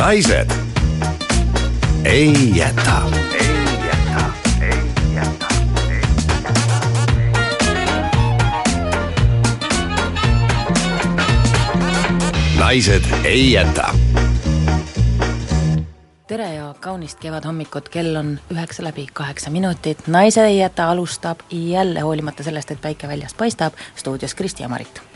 Naised. Ei jäta. naised ei jäta. Tere ja kaunist kevadhommikut, kell on üheksa läbi kaheksa minutit, Naised ei jäta alustab jälle hoolimata sellest, et päike väljast paistab, stuudios Kristi ja Marit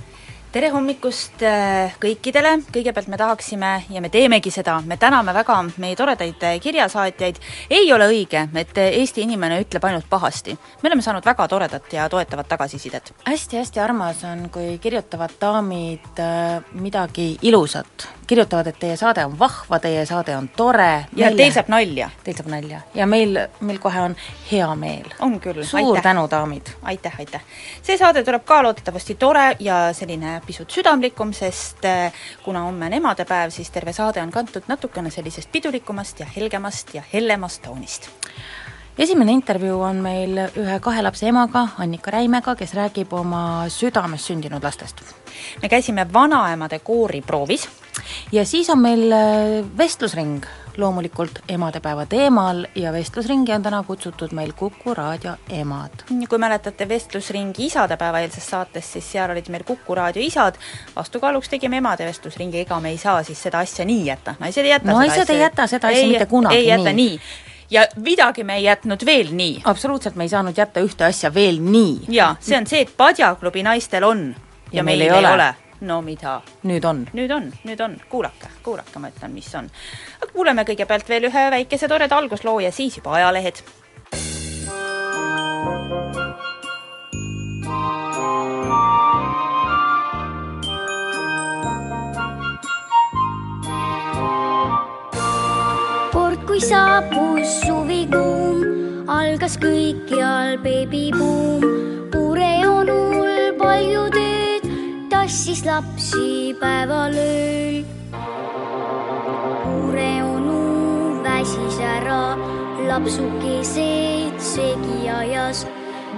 tere hommikust äh, kõikidele, kõigepealt me tahaksime ja me teemegi seda, me täname väga meie toredaid äh, kirjasaatjaid, ei ole õige, et Eesti inimene ütleb ainult pahasti. me oleme saanud väga toredat ja toetavat tagasisidet hästi,. hästi-hästi armas on, kui kirjutavad daamid äh, midagi ilusat, kirjutavad, et teie saade on vahva, teie saade on tore. ja teil saab nalja. Teil saab nalja ja meil, meil kohe on hea meel. on küll, suur aitäh. tänu, daamid! aitäh, aitäh! see saade tuleb ka loodetavasti tore ja selline pisut südamlikum, sest eh, kuna homme on emadepäev, siis terve saade on kantud natukene sellisest pidulikumast ja helgemast ja hellemast toonist esimene intervjuu on meil ühe kahe lapse emaga, Annika Räimega, kes räägib oma südames sündinud lastest. me käisime vanaemade kooriproovis. Ja siis on meil äh, vestlusring loomulikult emadepäeva teemal ja vestlusringi on täna kutsutud meil Kuku raadio emad. kui mäletate vestlusringi isadepäeva eelsest saatest, siis seal olid meil Kuku raadio isad, vastukaaluks tegime emade vestlusringi, ega me ei saa siis seda asja nii jätta, naised ei jäta naised ei jäta seda asja mitte kunagi ei jäta nii, nii. Ja midagi me ei jätnud veel nii. absoluutselt, me ei saanud jätta ühte asja veel nii. jaa, see on see, et Padjaklubi naistel on ja, ja meil, meil ei ole, ole no mida? nüüd on. nüüd on, nüüd on, kuulake, kuulake, ma ütlen, mis on. aga kuuleme kõigepealt veel ühe väikese toreda algusloo ja siis juba ajalehed. kord, kui saabus suvikuum, algas kõikjal beebibuum, Pure onul palju tööd tassis lapsi päeval ööl. Uure onu väsis ära, lapsukesed segi ajas.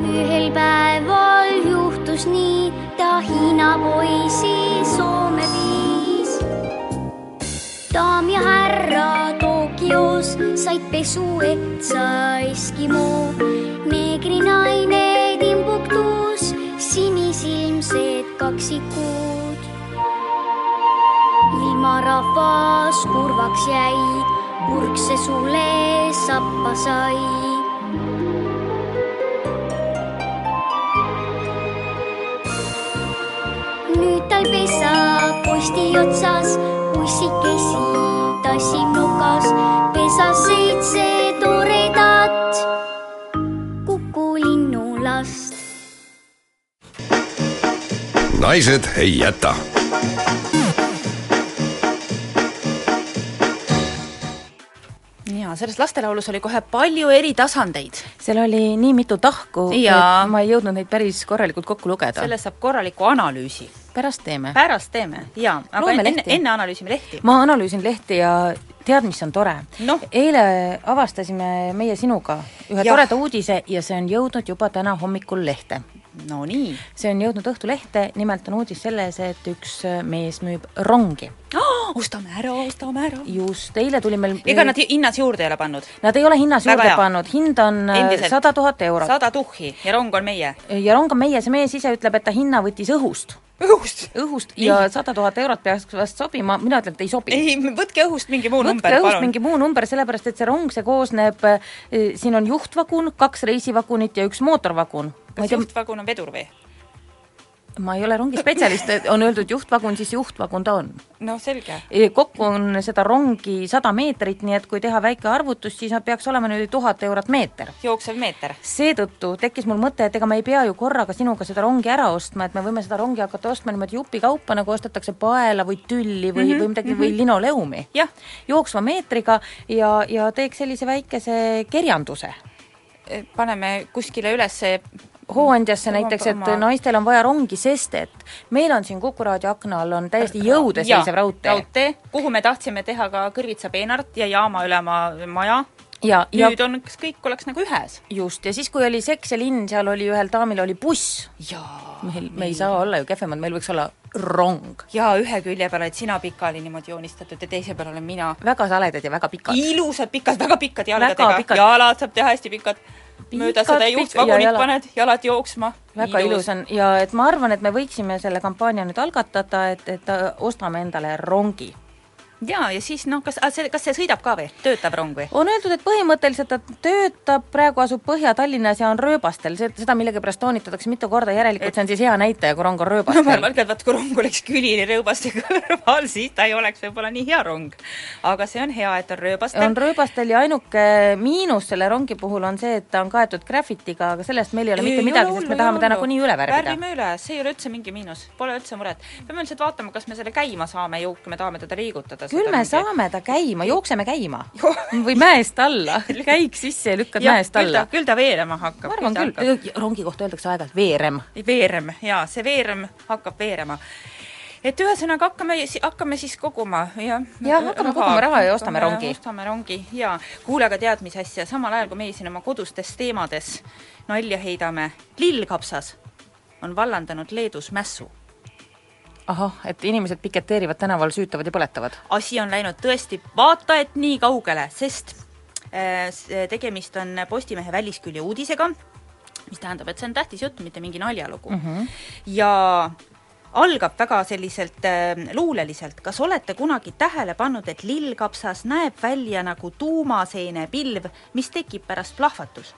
ühel päeval juhtus nii, ta Hiina poisi Soome viis. daam ja härra Tokyos said pesu etsa Eskimo, neegrinaine sinisilmsed kaksikud. ilmarahvas kurvaks jäi, purkse sule sappa sai. nüüd tal pesa posti otsas, ussikesi tassib nukas, pesas seitse naised ei jäta. ja selles lastelaulus oli kohe palju eri tasandeid. seal oli nii mitu tahku, et ma ei jõudnud neid päris korralikult kokku lugeda. sellest saab korraliku analüüsi. pärast teeme. pärast teeme, jaa, aga enne, enne, enne analüüsime lehti. ma analüüsin lehti ja tead, mis on tore no.? eile avastasime meie sinuga ühe ja. toreda uudise ja see on jõudnud juba täna hommikul lehte no nii. see on jõudnud Õhtulehte, nimelt on uudis selles, et üks mees müüb rongi oh,. ostame ära, ostame ära. just, eile tuli meil ega nad hinnas juurde ei ole pannud? Nad ei ole hinnas Väga juurde hea. pannud, hind on äh, sada tuhat eurot. sada tuhhi ja rong on meie? ja rong on meie, see mees ise ütleb, et ta hinna võttis õhust õhust? õhust ja sada tuhat eurot peaks vast sobima, mina ütlen, et ei sobi. ei, võtke õhust mingi muu võtke number, palun. võtke õhust mingi muu number, sellepärast et see rong, see koosneb, äh, siin on juhtvagun, kaks reisivagunit ja üks mootorvagun. Kas juhtvagun on vedur või? ma ei ole rongispetsialist, on öeldud juhtvagun, siis juhtvagun ta on. no selge. kokku on seda rongi sada meetrit, nii et kui teha väike arvutus, siis peaks olema nüüd tuhat eurot meeter jooksev meeter. seetõttu tekkis mul mõte, et ega me ei pea ju korraga sinuga seda rongi ära ostma, et me võime seda rongi hakata ostma niimoodi jupikaupa, nagu ostetakse paela või tülli või mm, -hmm, või midagi mm, -hmm. või linoleumi. Jah. jooksva meetriga ja, ja teeks sellise väikese kerjanduse paneme kuskile üles hooandjasse näiteks, et oma- naistel on vaja rongi, sest et meil on siin Kuku raadio akna all on täiesti jõude seisev raudtee. raudtee, kuhu me tahtsime teha ka Kõrvitsa-Peenart ja jaama ülema maja. ja, ja nüüd on, kas kõik oleks nagu ühes? just, ja siis, kui oli Seks ja linn, seal oli ühel daamil oli buss. meil, me ei saa olla ju kehvemad, meil võiks olla rong. jaa, ühe külje peal oled sina pikali niimoodi joonistatud ja teise peal olen mina. väga saledad ja väga pikad. ilusad pikad, väga pikkad Väga jalgadega, pikad. jalad saab teha hästi pikad. Mööda seda pikad ja juhtvagunit jalad. paned, jalad jooksma. väga ilus, ilus on ja et ma arvan, et me võiksime selle kampaania nüüd algatada, et, et ostame endale rongi. jaa, ja siis noh, kas, see, kas see sõidab ka või, töötav rong või? on öeldud, et põhimõtteliselt ta töötab, praegu asub Põhja-Tallinnas ja on rööbastel, seda millegipärast toonitatakse mitu korda, järelikult see on siis hea näitaja, kui rong on no ma rööbastel arvan, et vaat kui rong oleks külili rööbaste kõrval, siis ta ei oleks võib-olla nii hea rong. aga see on hea, et on rööbastel. on rööbastel ja ainuke miinus selle rongi puhul on see, et ta on kaetud graffitiga, aga sellest meil ei ole mitte midagi, sest me tahame ta nagunii üle värvida. värvime üle, see ei ole üldse mingi miinus, pole üldse muret. peame lihtsalt vaatama, kas me selle käima saame ju, kui me tahame teda liigutada. Küll me saame ta käima, jookseme käima või mäest alla, käiks sisse ja lükkad mäest küll ta alla,. küll ta veerema hakkab. ma arvan küll, rongi kohta öeldakse aeg-ajalt veerem. veerem, jaa, see veerem hakkab veerema et ühesõnaga hakkame, hakkame siis koguma, jah. Jah, hakkame koguma raha ja ostame rongi. ostame rongi jaa. kuule, aga tead, mis asja, samal ajal kui meie siin oma kodustes teemades nalja heidame, lillkapsas on vallandanud Leedus mässu. ahah, et inimesed piketeerivad tänaval, süütavad ja põletavad. asi on läinud tõesti vaata et nii kaugele, sest äh, s- tegemist on Postimehe väliskülje uudisega, mis tähendab, et see on tähtis jutt, mitte mingi naljalugu mm. -hmm. ja algab väga selliselt äh, luuleliselt, kas olete kunagi tähele pannud, et lillkapsas näeb välja nagu tuumaseene pilv, mis tekib pärast plahvatus?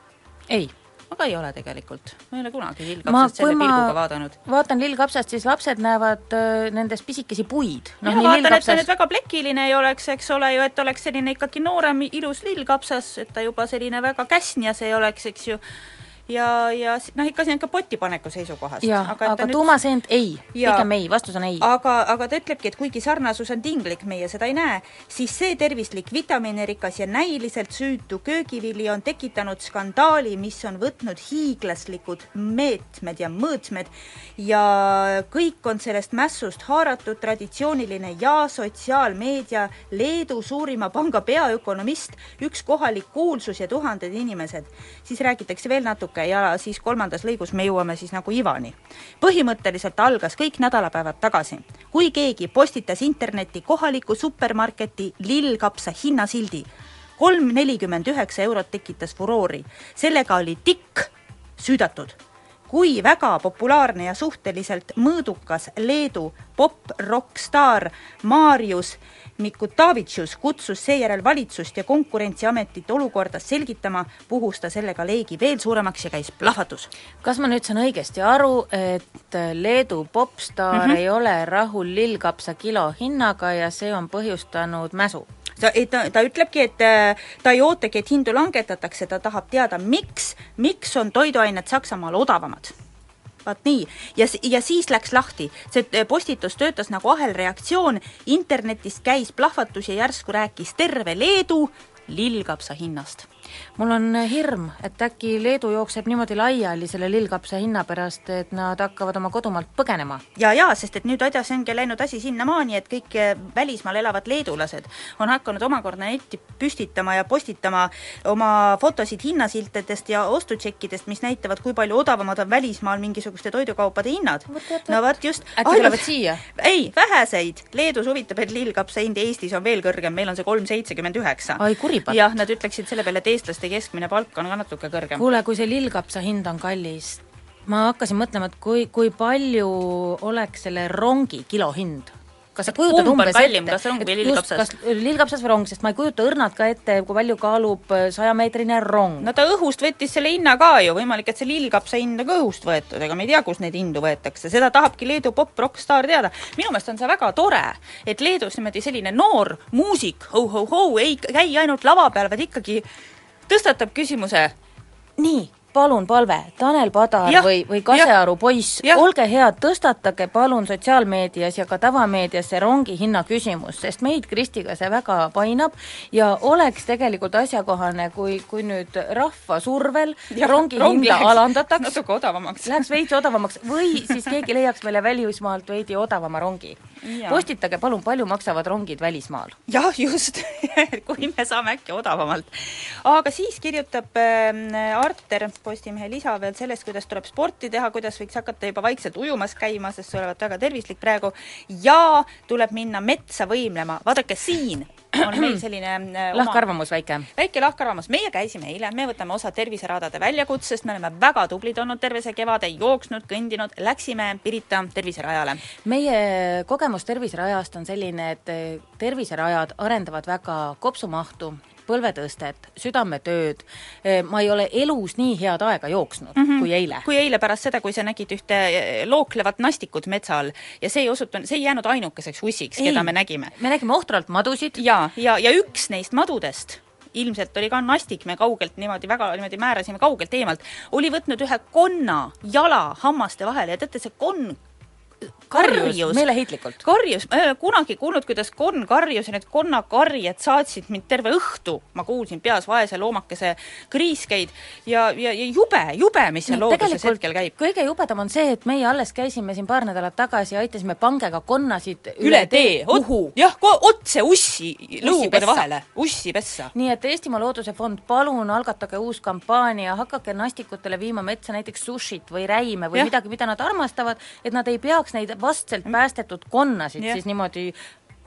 ei. Aga ei ole tegelikult, ma ei ole kunagi lillkapsast selle pilguga vaadanud. vaatan lillkapsast, siis lapsed näevad öö, nendes pisikesi puid. noh, ma vaatan, et ta nüüd väga plekiline ei oleks, eks ole ju, et oleks selline ikkagi noorem ilus lillkapsas, et ta juba selline väga käsnjas ei oleks, eks ju, ja, ja noh, ikka siin ka potipaneku seisukohast. aga, aga tuumaseent ei, Jaa. pigem ei, vastus on ei. aga, aga ta ütlebki, et kuigi sarnasus on tinglik, meie seda ei näe, siis see tervislik vitamiinirikas ja näiliselt süütu köögivili on tekitanud skandaali, mis on võtnud hiiglaslikud meetmed ja mõõtmed ja kõik on sellest mässust haaratud traditsiooniline ja sotsiaalmeedia Leedu suurima panga peaökonomist, üks kohalik kuulsus ja tuhanded inimesed. siis räägitakse veel natuke ja siis kolmandas lõigus me jõuame siis nagu ivani. põhimõtteliselt algas kõik nädalapäevad tagasi, kui keegi postitas internetti kohaliku supermarketi lillkapsa hinnasildi. kolm nelikümmend üheksa eurot tekitas furoori, sellega oli tikk süüdatud kui väga populaarne ja suhteliselt mõõdukas Leedu pop-rokkstaar Marius Mikutavitšus kutsus seejärel valitsust ja Konkurentsiametit olukorda selgitama, puhus ta sellega leegi veel suuremaks ja käis plahvatus. kas ma nüüd saan õigesti aru, et Leedu popstaar mm -hmm. ei ole rahul lillkapsa kilo hinnaga ja see on põhjustanud mäsu? Ta, ta, ta ütlebki, et äh, ta ei ootagi, et hindu langetatakse, ta tahab teada, miks, miks on toiduained Saksamaal odavamad. Vaat nii, ja, ja siis läks lahti, see postitus töötas nagu ahelreaktsioon, internetis käis plahvatus ja järsku rääkis terve Leedu. Lillkapsa hinnast mul on hirm, et äkki Leedu jookseb niimoodi laiali selle lillkapsa hinna pärast, et nad hakkavad oma kodumaalt põgenema. ja, ja sest et nüüd asjas ongi läinud asi sinnamaani, et kõik välismaal elavad leedulased on hakanud omakorda netti püstitama ja postitama oma fotosid hinnasiltidest ja ostutšekkidest, mis näitavad, kui palju odavamad on välismaal mingisuguste toidukaupade hinnad. no vot just. äkki tulevad siia? ei, väheseid. Leedus huvitab, et lillkapsa hind Eestis on veel kõrgem, meil on see kolm seitsekümmend üheksa. ai kuripatt. jah, nad ütleksid selle peale, et eestlaste keskmine palk on ka natuke kõrgem. kuule, kui see lillkapsa hind on kallis, ma hakkasin mõtlema, et kui, kui palju oleks selle rongi kilohind. kas sa kujutad umbes kallim, ette, et just, kas lillkapsas või rong, sest ma ei kujuta õrnalt ka ette, kui palju kaalub äh, sajameetrine rong no ta õhust võttis selle hinna ka ju, võimalik, et see lillkapsa hind on ka õhust võetud, ega me ei tea, kust neid hindu võetakse, seda tahabki Leedu pop-rokkstaar teada. minu meelest on see väga tore, et Leedus niimoodi selline noor muusik, ho-ho-ho, ei käi ainult lava peal, vaid ikkagi tõstatab küsimuse, nii, palun palve, Tanel Padar Jah, või, või Kasearu poiss, olge head, tõstatage palun sotsiaalmeedias ja ka tavameedias see rongi hinna küsimus, sest meid Kristiga see väga painab ja oleks tegelikult asjakohane, kui, kui nüüd rahva survel Jah, rongi rong hinda läheks alandataks, natuke odavamaks. läheks veits odavamaks või siis keegi leiaks meile välismaalt veidi odavama rongi. Postitage palun, palju maksavad rongid välismaal? jah, just kui me saame äkki odavamalt. aga siis kirjutab äh, Arter Postimehe lisa veel sellest, kuidas tuleb sporti teha, kuidas võiks hakata juba vaikselt ujumas käima, sest see olevat väga tervislik praegu, ja tuleb minna metsa võimlema, vaadake siin on meil selline äh, oma- lahkarvamus väike. väike lahkarvamus, meie käisime eile, me võtame osa terviseraadade väljakutsest, me oleme väga tublid olnud terve see kevade, jooksnud, kõndinud, läksime Pirita terviserajale. meie kogemus terviserajast on selline, et terviserajad arendavad väga kopsumahtu, põlvetõstet, südametööd, ma ei ole elus nii head aega jooksnud mm -hmm. kui eile. kui eile pärast seda, kui sa nägid ühte eh, looklevat nastikut metsa all ja see ei osutunud, see ei jäänud ainukeseks ussiks, keda me nägime. me nägime ohtralt madusid, ja, ja, ja üks neist madudest ilmselt oli ka nastik, me kaugelt niimoodi väga niimoodi määrasime kaugelt eemalt, oli võtnud ühe konna jala hammaste vahele ja teate, see konn karjus meeleheitlikult. karjus, ma ei ole kunagi kuulnud, kuidas konn karjus ja need konnakarjed saatsid mind terve õhtu, ma kuulsin peas vaese loomakese kriiskeid ja, ja, ja jube, jube, mis seal No, looduses hetkel käib. kõige jubedam on see, et meie alles käisime siin paar nädalat tagasi ja aitasime pangega konnasid üle tee, uhu. jah, otse ussi lõugade vahele, ussi pessa. nii et Eestimaa Looduse Fond, palun algatage uus kampaania, hakake nastikutele viima metsa näiteks sushit või räime või ja. midagi, mida nad armastavad, et nad ei peaks neid vastselt päästetud konnasid Jah. siis niimoodi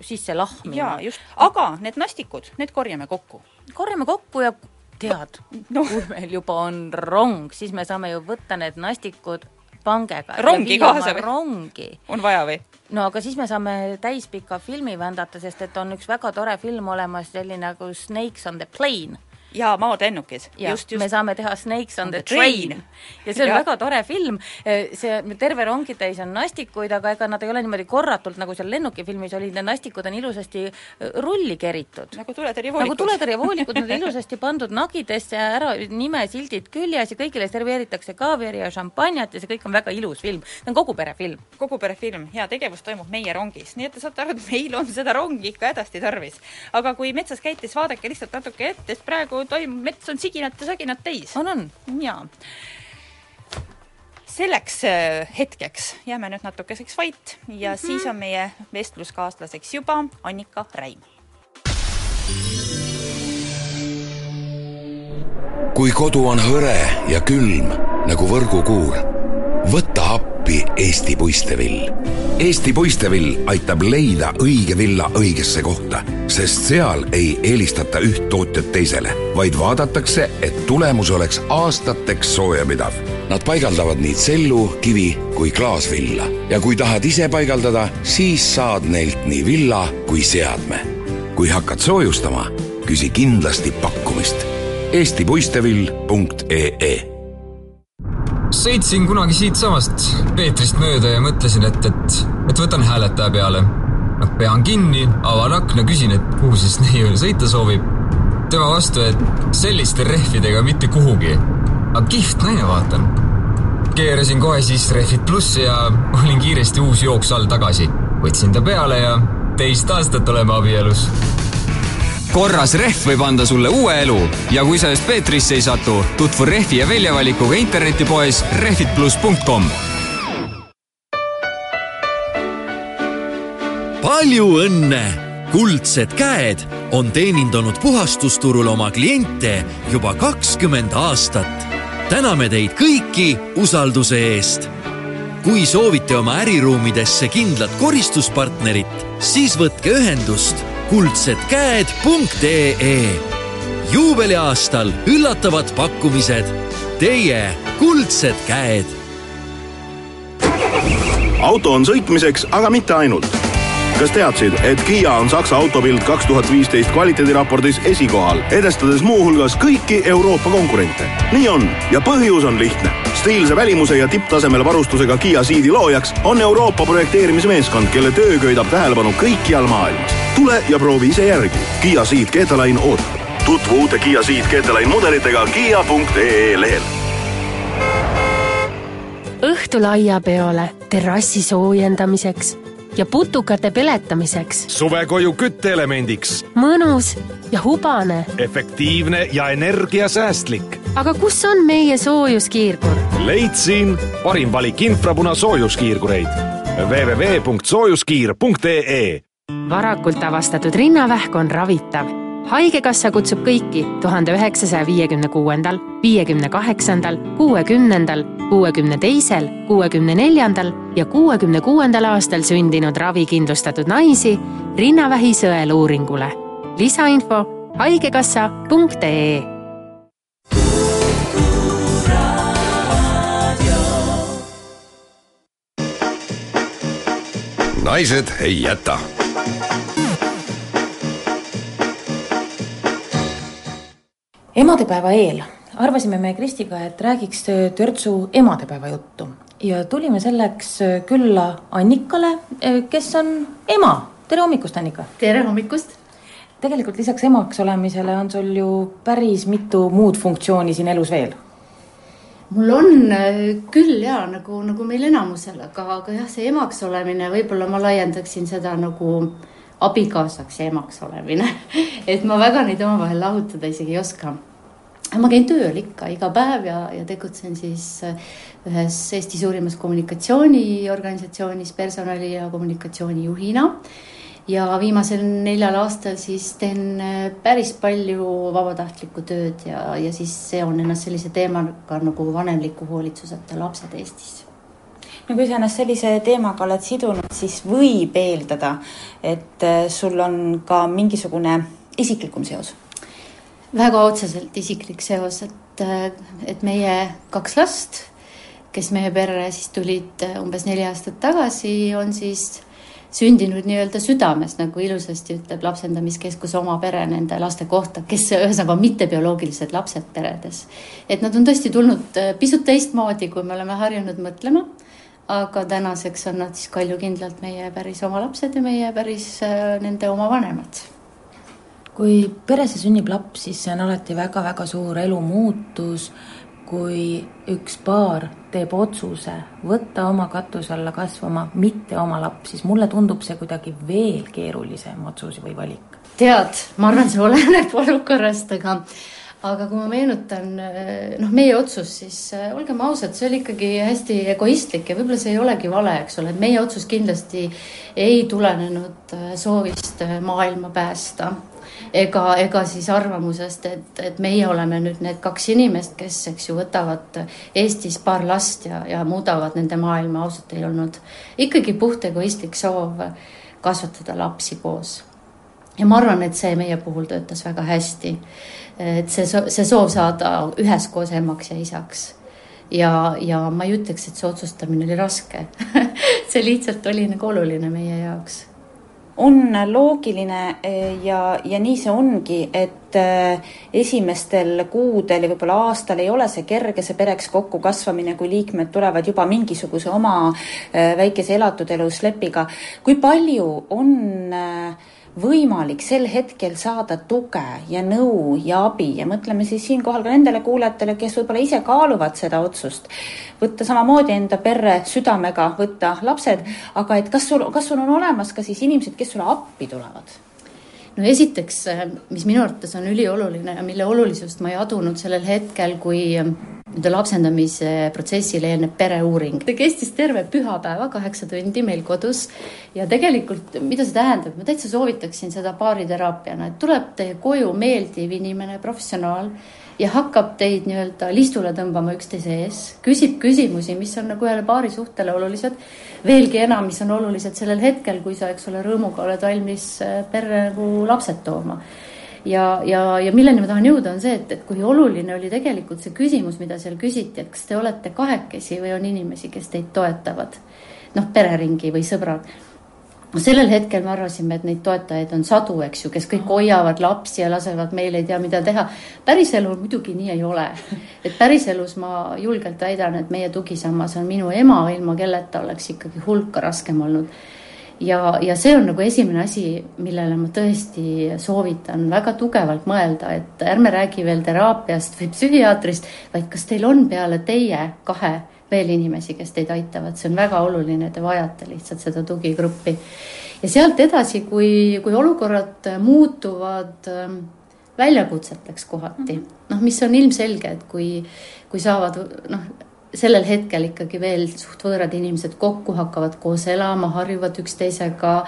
sisse lahmima. aga need nastikud, need korjame kokku. korjame kokku ja tead no., kui meil juba on rong, siis me saame ju võtta need nastikud pangega Rongi ja kaasa või? rongi on vaja või? no aga siis me saame täispika filmi vändata, sest et on üks väga tore film olemas, selline nagu Snakes on the plane jaa, maolennukis, ja just, me just. saame teha Snakes on, the train, train. ja see on ja. väga tore film, see terve rongitäis on nastikuid, aga ega nad ei ole niimoodi korratult, nagu seal lennukifilmis olid, need nastikud on ilusasti äh, rulli keritud. nagu tuletõrjevoolikud. nagu tuletõrjevoolikud, nad on ilusasti pandud nagidesse ja ära nimesildid küljes ja kõigile serveeritakse kaaviari ja šampanjat ja see kõik on väga ilus film. see on kogu pere film. kogu perefilm, hea tegevus toimub meie rongis, nii et te saate aru, et meil on seda rongi ikka hädasti tarvis. aga kui metsas käite, siis vaadake lihtsalt natuke ette, sest praegu toimub, mets on siginat ja saginat täis. on, on. jaa. selleks äh, hetkeks jääme nüüd natukeseks vait ja mm -hmm. siis on meie vestluskaaslaseks juba Annika Räim. kui kodu on hõre ja külm nagu võrgukuur, võta appi Eesti puistevill. Eesti puistevill aitab leida õige villa õigesse kohta, sest seal ei eelistata üht tootjat teisele, vaid vaadatakse, et tulemus oleks aastateks soojapidav. Nad paigaldavad nii tsellu, kivi kui klaasvilla ja kui tahad ise paigaldada, siis saad neilt nii villa kui seadme. kui hakkad soojustama, küsi kindlasti pakkumist eestipuistevill.ee sõitsin kunagi siitsamast Peetrist mööda ja mõtlesin, et, et, et võtan hääletaja peale. noh, pean kinni, avan akna, küsin, et kuhu siis neiu sõita soovib. tema vastu, et selliste rehvidega mitte kuhugi. aga kihvt naine, vaatan. keerasin kohe siis rehvid plussi ja olin kiiresti uus jooks all tagasi. võtsin ta peale ja teist aastat oleme abielus korras rehv võib anda sulle uue elu ja kui sa just Peetrisse ei satu, tutvu rehvi ja väljavalikuga internetipoes rehvitplus.com. palju õnne! kuldsed käed on teenindanud puhastusturul oma kliente juba kakskümmend aastat. täname teid kõiki usalduse eest. kui soovite oma äriruumidesse kindlat koristuspartnerit, siis võtke ühendust kuldsedkäed.ee. juubeliaastal üllatavad pakkumised. Teie kuldsed käed auto on sõitmiseks, aga mitte ainult. kas teadsid, et Kiia on Saksa autopilt kaks tuhat viisteist kvaliteediraportis esikohal, edestades muuhulgas kõiki Euroopa konkurente? nii on ja põhjus on lihtne. Stiilse välimuse ja tipptasemel varustusega Kiia Ceedi loojaks on Euroopa projekteerimismeeskond, kelle töö köidab tähelepanu kõikjal maailmas. tule ja proovi ise järgi. Kiia Ceed Keetaline ootab. tutvu uute Kiia Ceed Keetaline mudelitega kiia.ee lehel õhtul aiapeole, terrassi soojendamiseks ja putukate peletamiseks. suvekoju kütteelemendiks. mõnus ja hubane. efektiivne ja energiasäästlik. Aga kus on meie soojuskiirgur? leidsin parim valik infrapuna soojuskiirgureid www.soojuskiir.ee varakult avastatud rinnavähk on ravitav haigekassa kutsub kõiki tuhande üheksasaja viiekümne kuuendal, viiekümne kaheksandal, kuuekümnendal, kuuekümne teisel, kuuekümne neljandal ja kuuekümne kuuendal aastal sündinud ravikindlustatud naisi rinnavähi sõeluuringule. lisainfo haigekassa.ee naised ei jäta emadepäeva eel arvasime me Kristiga, et räägiks törtsu emadepäeva juttu ja tulime selleks külla Annikale, kes on ema. tere hommikust, Annika! tere hommikust! tegelikult lisaks emaks olemisele on sul ju päris mitu muud funktsiooni siin elus veel. Mul on äh, küll ja nagu, nagu meil enamusel, aga, aga jah, see emaks olemine, võib-olla ma laiendaksin seda nagu abikaasaks ja emaks olemine et ma väga neid omavahel lahutada isegi ei oska ma käin tööl ikka iga päev ja, ja tegutsen siis äh, ühes Eesti suurimas kommunikatsiooniorganisatsioonis personali ja kommunikatsioonijuhina. Ja viimasel neljal aastal siis teen äh, päris palju vabatahtlikku tööd ja, ja siis seon ennast sellise teemaga nagu vanemliku hoolitsuseta lapsed Eestis. No kui sa ennast sellise teemaga oled sidunud, siis võib eeldada, et äh, sul on ka mingisugune isiklikum seos. Väga otseselt isiklik seos, et, et meie kaks last, kes meie perre siis tulid umbes neli aastat tagasi, on siis sündinud nii-öelda südames, nagu ilusasti ütleb lapsendamiskeskus oma pere nende laste kohta, kes ühesõnaga on mittebioloogilised lapsed peredes. et nad on tõesti tulnud pisut teistmoodi, kui me oleme harjunud mõtlema. aga tänaseks on nad siis kaljukindlalt meie päris oma lapsed ja meie päris nende oma vanemad kui peresse sünnib laps, siis see on alati väga-väga suur elumuutus, kui üks paar teeb otsuse võtta oma katuse alla kasvama mitte oma laps, siis mulle tundub see kuidagi veel keerulisem otsus või valik. tead, ma arvan, see oleneb olukorrast, aga aga kui ma meenutan, noh, meie otsus, siis äh, olgem ausad, see oli ikkagi hästi egoistlik ja võib-olla see ei olegi vale, eks ole, et meie otsus kindlasti ei tulenenud äh, soovist maailma päästa ega, ega siis arvamusest, et, et meie oleme nüüd need kaks inimest, kes, eks ju, võtavad Eestis paar last ja, ja muudavad nende maailma, ausalt ei olnud ikkagi puht egoistlik soov kasvatada lapsi koos. Ja ma arvan, et see meie puhul töötas väga hästi. et see, see soov saada üheskoos emaks ja isaks ja, ja ma ei ütleks, et see otsustamine oli raske see lihtsalt oli nagu oluline meie jaoks on loogiline eh, ja, ja nii see ongi, et eh, esimestel kuudel ja võib-olla aastal ei ole see kerge, see pereks kokkukasvamine, kui liikmed tulevad juba mingisuguse oma eh, väikese elatud elu slepiga. kui palju on äh, võimalik sel hetkel saada tuge ja nõu ja abi. Ja mõtleme siis siinkohal ka nendele kuulajatele, kes võib-olla ise kaaluvad seda otsust, võtta samamoodi enda perre südamega, võtta lapsed, aga et kas sul, kas sul on olemas ka siis inimesed, kes sulle appi tulevad? No esiteks, mis minu arvates on ülioluline ja mille olulisust ma ei adunud sellel hetkel, kui nii-öelda lapsendamise protsessile eelneb pereuuring. see kestis terve pühapäeva, kaheksa tundi meil kodus ja tegelikult, mida see tähendab, ma täitsa soovitaksin seda baariteraapiana, et tuleb teie koju meeldiv inimene, professionaal ja hakkab teid nii-öelda listule tõmbama üksteise ees, küsib küsimusi, mis on nagu ühele paarisuhtele olulised. Veelgi enam, mis on olulised sellel hetkel, kui sa, eks ole, rõõmuga oled valmis äh, perre nagu lapsed tooma ja, ja, ja milleni ma tahan jõuda, on see, et, et kui oluline oli tegelikult see küsimus, mida seal küsiti, et kas te olete kahekesi või on inimesi, kes teid toetavad. noh, pereringi või sõbrad. Sellel hetkel me arvasime, et neid toetajaid on sadu, eks ju, kes kõik hoiavad lapsi ja lasevad meil ei tea, mida teha. päriselul muidugi nii ei ole. et päriselus ma julgelt väidan, et meie tugisammas on minu ema, ilma kelleta oleks ikkagi hulka raskem olnud. ja, ja see on nagu esimene asi, millele ma tõesti soovitan väga tugevalt mõelda, et ärme räägi veel teraapiast või psühhiaatrist, vaid kas teil on peale teie kahe veel inimesi, kes teid aitavad, see on väga oluline, te vajate lihtsalt seda tugigruppi. ja sealt edasi, kui, kui olukorrad muutuvad ähm, väljakutseteks kohati, noh, mis on ilmselge, et kui, kui saavad noh, sellel hetkel ikkagi veel suht võõrad inimesed kokku, hakkavad koos elama, harjuvad üksteisega.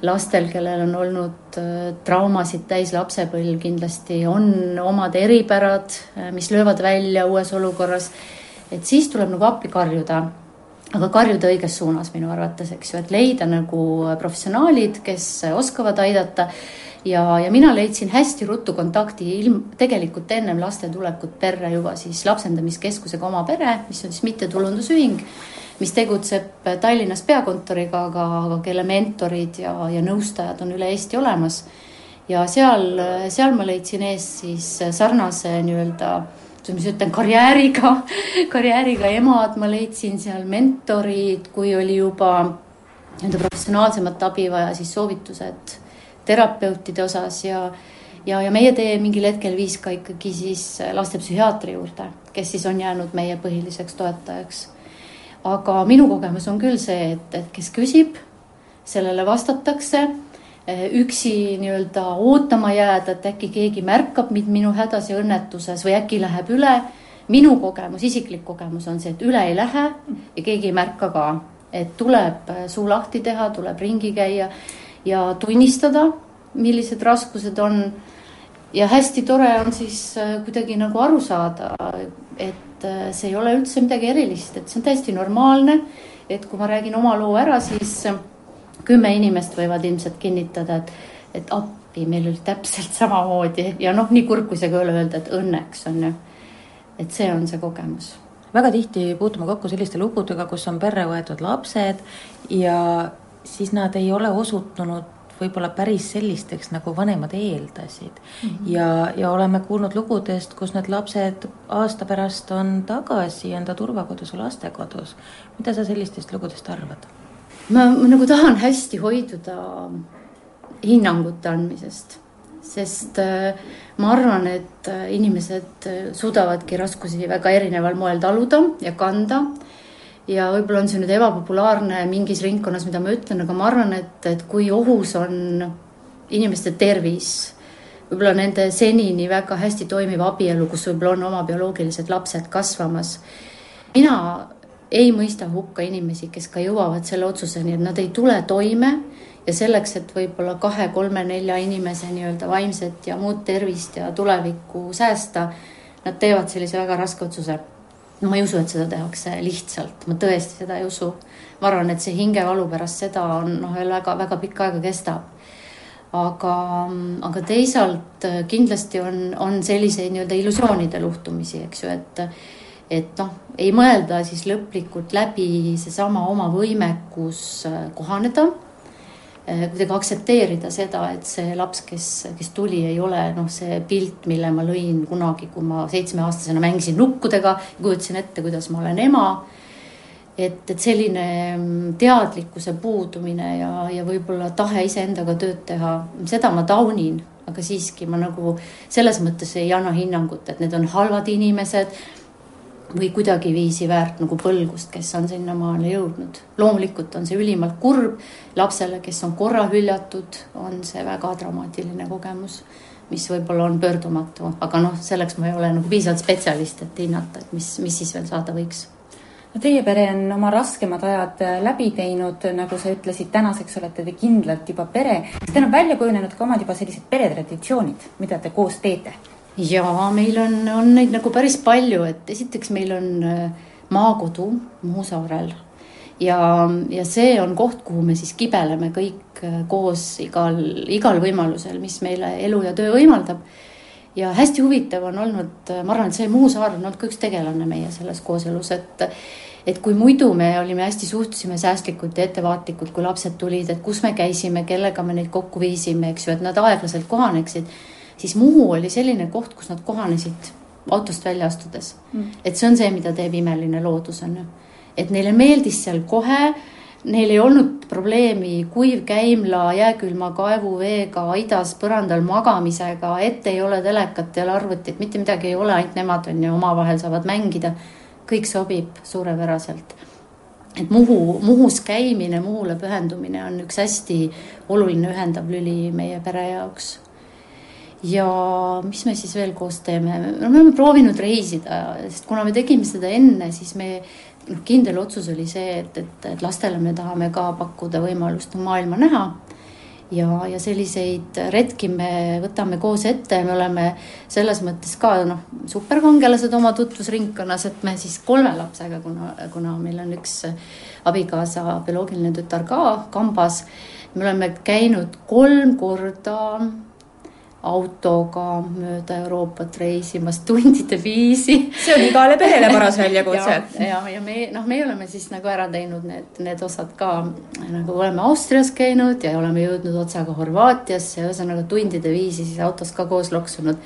lastel, kellel on olnud äh, traumasid täis lapsepõlv, kindlasti on omad eripärad, äh, mis löövad välja uues olukorras et siis tuleb nagu appi karjuda aga karjuda õiges suunas minu arvates, eks ju, et leida nagu professionaalid, kes oskavad aidata. ja, ja mina leidsin hästi ruttu kontakti ilm, tegelikult ennem laste tulekut perre juba siis lapsendamiskeskusega Oma Pere, mis on siis mittetulundusühing, mis tegutseb Tallinnas peakontoriga, aga, aga kelle mentorid ja, ja nõustajad on üle Eesti olemas. ja seal, seal ma leidsin ees siis sarnase nii-öelda mis ütlen, karjääriga, karjääriga emad, ma leidsin seal mentorid, kui oli juba nii-öelda professionaalsemat abi vaja, siis soovitused terapeutide osas ja ja, ja meie tee mingil hetkel viis ka ikkagi siis lastepsühhiaatri juurde, kes siis on jäänud meie põhiliseks toetajaks. aga minu kogemus on küll see, et, et kes küsib, sellele vastatakse üksi nii-öelda ootama jääda, et äkki keegi märkab mind minu hädas ja õnnetuses või äkki läheb üle. minu kogemus, isiklik kogemus on see, et üle ei lähe ja keegi ei märka ka, et tuleb eh, suu lahti teha, tuleb ringi käia ja tunnistada, millised raskused on. ja hästi tore on siis eh, kuidagi nagu aru saada, et see ei ole üldse midagi erilist, et see on täiesti normaalne. et kui ma räägin oma loo ära, siis kümme inimest võivad ilmselt kinnitada, et, et appi, meil oli täpselt samamoodi ja noh, nii kurb, kui see ka ei ole öelda, et õnneks on ju. et see on see kogemus. väga tihti puutume kokku selliste lugudega, kus on perre võetud lapsed ja siis nad ei ole osutunud võib-olla päris sellisteks, nagu vanemad eeldasid mm. -hmm. ja, ja oleme kuulnud lugudest, kus need lapsed aasta pärast on tagasi enda turvakodus või lastekodus. mida sa sellistest lugudest arvad? Ma, ma nagu tahan hästi hoiduda hinnangute andmisest, sest äh, ma arvan, et äh, inimesed äh, suudavadki raskusi väga erineval moel taluda ja kanda. ja võib-olla on see nüüd ebapopulaarne mingis ringkonnas, mida ma ütlen, aga ma arvan, et, et kui ohus on inimeste tervis, võib-olla nende senini väga hästi toimiv abielu, kus võib-olla on oma bioloogilised lapsed kasvamas. mina ei mõista hukka inimesi, kes ka jõuavad selle otsuseni, et nad ei tule toime ja selleks, et võib-olla kahe, kolme, nelja inimese nii-öelda vaimset ja muud tervist ja tulevikku säästa, nad teevad sellise väga raske otsuse. no ma ei usu, et seda tehakse lihtsalt, ma tõesti seda ei usu. ma arvan, et see hingevalu pärast seda on noh, väga, väga pikka aega kestab. aga, aga teisalt kindlasti on, on selliseid nii-öelda illusioonide luhtumisi, eks ju, et et noh, ei mõelda siis lõplikult läbi seesama oma võimekus äh, kohaneda, äh, kuidagi aktsepteerida seda, et see laps, kes, kes tuli, ei ole noh, see pilt, mille ma lõin kunagi, kui ma seitsmeaastasena mängisin nukkudega, kujutasin ette, kuidas ma olen ema. et, et selline mm, teadlikkuse puudumine ja, ja võib-olla tahe iseendaga tööd teha, seda ma taunin, aga siiski ma nagu selles mõttes ei anna hinnangut, et need on halvad inimesed või kuidagiviisi väärt nagu põlgust, kes on sinnamaale jõudnud. loomulikult on see ülimalt kurb lapsele, kes on korra hüljatud, on see väga traumaatiline kogemus, mis võib-olla on pöördumatu, aga noh, selleks ma ei ole nagu piisavalt spetsialist, et hinnata, et mis, mis siis veel saada võiks no teie pere on oma raskemad ajad läbi teinud, nagu sa ütlesid, tänaseks olete te kindlalt juba pere. kas teil on välja kujunenud ka omad juba sellised peretraditsioonid, mida te koos teete? Ja meil on, on neid nagu päris palju, et esiteks meil on äh, maakodu Muusaarel ja, ja see on koht, kuhu me siis kibeleme kõik äh, koos igal, igal võimalusel, mis meile elu ja töö võimaldab. ja hästi huvitav on olnud, äh, ma arvan, et see Muusaar on olnud ka üks tegelane meie selles kooselus, et et kui muidu me olime hästi, suhtusime säästlikult ja ettevaatlikult, kui lapsed tulid, et kus me käisime, kellega me neid kokku viisime, eks ju, et nad aeglaselt kohaneksid, siis Muhu oli selline koht, kus nad kohanesid autost välja astudes mm.. et see on see, mida teeb imeline loodus, on ju. et neile meeldis seal kohe, neil ei olnud probleemi kuivkäimla, jääkülma kaevuveega, aidas põrandal magamisega, ette ei ole telekat, ei ole arvutit, mitte midagi ei ole, ainult nemad on ju omavahel saavad mängida. kõik sobib suurepäraselt et Muhu, Muhus käimine, Muhule pühendumine on üks hästi oluline ühendav lüli meie pere jaoks ja mis me siis veel koos teeme, no me oleme proovinud reisida, sest kuna me tegime seda enne, siis me noh, kindel otsus oli see, et, et, et lastele me tahame ka pakkuda võimalust maailma näha. ja, ja selliseid retki me võtame koos ette, me oleme selles mõttes ka noh, superkangelased oma tutvusringkonnas, et me siis kolme lapsega, kuna, kuna meil on üks abikaasa bioloogiline tütar ka kambas, me oleme käinud kolm korda autoga mööda Euroopat reisimas tundide viisi. see on igale perele paras väljakutse. ja, ja, ja me noh, meie oleme siis nagu ära teinud need, need osad ka nagu oleme Austrias käinud ja oleme jõudnud otsaga Horvaatiasse, ühesõnaga tundide viisi siis autos ka koos loksunud.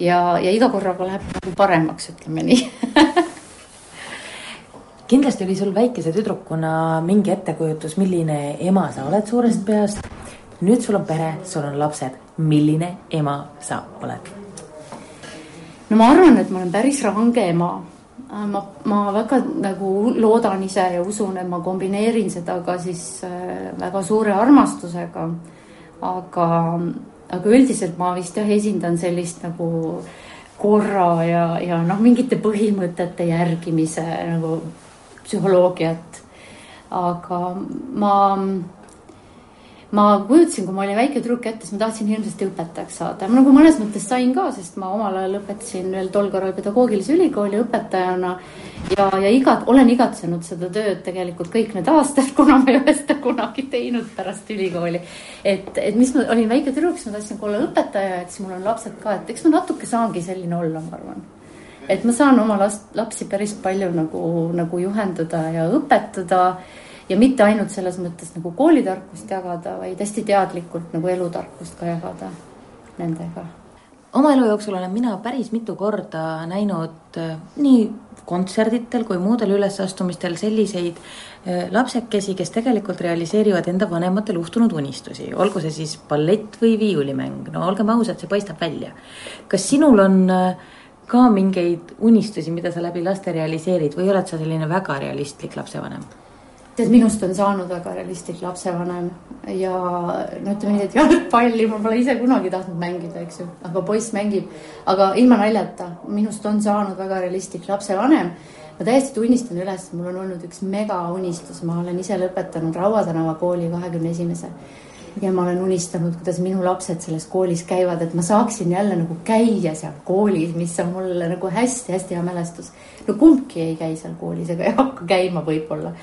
ja, ja iga korraga läheb nagu paremaks, ütleme nii kindlasti oli sul väikese tüdrukuna mingi ettekujutus, milline ema sa oled suurest peast. Nüüd sul on pere, sul on lapsed milline ema sa oled? no ma arvan, et ma olen päris range ema. ma, ma väga nagu loodan ise ja usun, et ma kombineerin seda ka siis äh, väga suure armastusega. aga, aga üldiselt ma vist jah, esindan sellist nagu korra ja, ja noh, mingite põhimõtete järgimise nagu psühholoogiat. aga ma ma kujutasin, kui ma olin väike tüdruk ette, siis ma tahtsin hirmsasti õpetajaks saada. ma nagu mõnes mõttes sain ka, sest ma omal ajal lõpetasin veel tol korral pedagoogilise ülikooli õpetajana. ja, ja igat-, olen igatsenud seda tööd tegelikult kõik need aastad, kuna ma ei ole seda kunagi teinud pärast ülikooli. et, et mis ma olin väike tüdruk, siis ma tahtsin olla õpetaja, et siis mul on lapsed ka, et eks ma natuke saangi selline olla, ma arvan et ma saan oma last, lapsi päris palju nagu, nagu juhendada ja õpetada ja mitte ainult selles mõttes nagu koolitarkust jagada, vaid hästi teadlikult nagu elutarkust ka jagada nendega. oma elu jooksul olen mina päris mitu korda näinud äh, nii kontserditel kui muudel ülesastumistel selliseid äh, lapsekesi, kes tegelikult realiseerivad enda vanematel uhtunud unistusi, olgu see siis ballett või viiulimäng, no olgem ausad, see paistab välja. kas sinul on äh, ka mingeid unistusi, mida sa läbi laste realiseerid või oled sa selline väga realistlik lapsevanem? Tead, minust on saanud väga realistlik lapsevanem ja no ütleme nii, et jalgpalli ma pole ise kunagi tahtnud mängida, eks ju, aga poiss mängib. aga ilma naljata, minust on saanud väga realistlik lapsevanem. ma täiesti tunnistan üles, mul on olnud üks megaunistus, ma olen ise lõpetanud Raua tänava kooli kahekümne esimese ja ma olen unistanud, kuidas minu lapsed selles koolis käivad, et ma saaksin jälle nagu käia seal koolis, mis on mulle nagu hästi-hästi hea mälestus. no kumbki ei käi seal koolis ega ei hakka käima võib-olla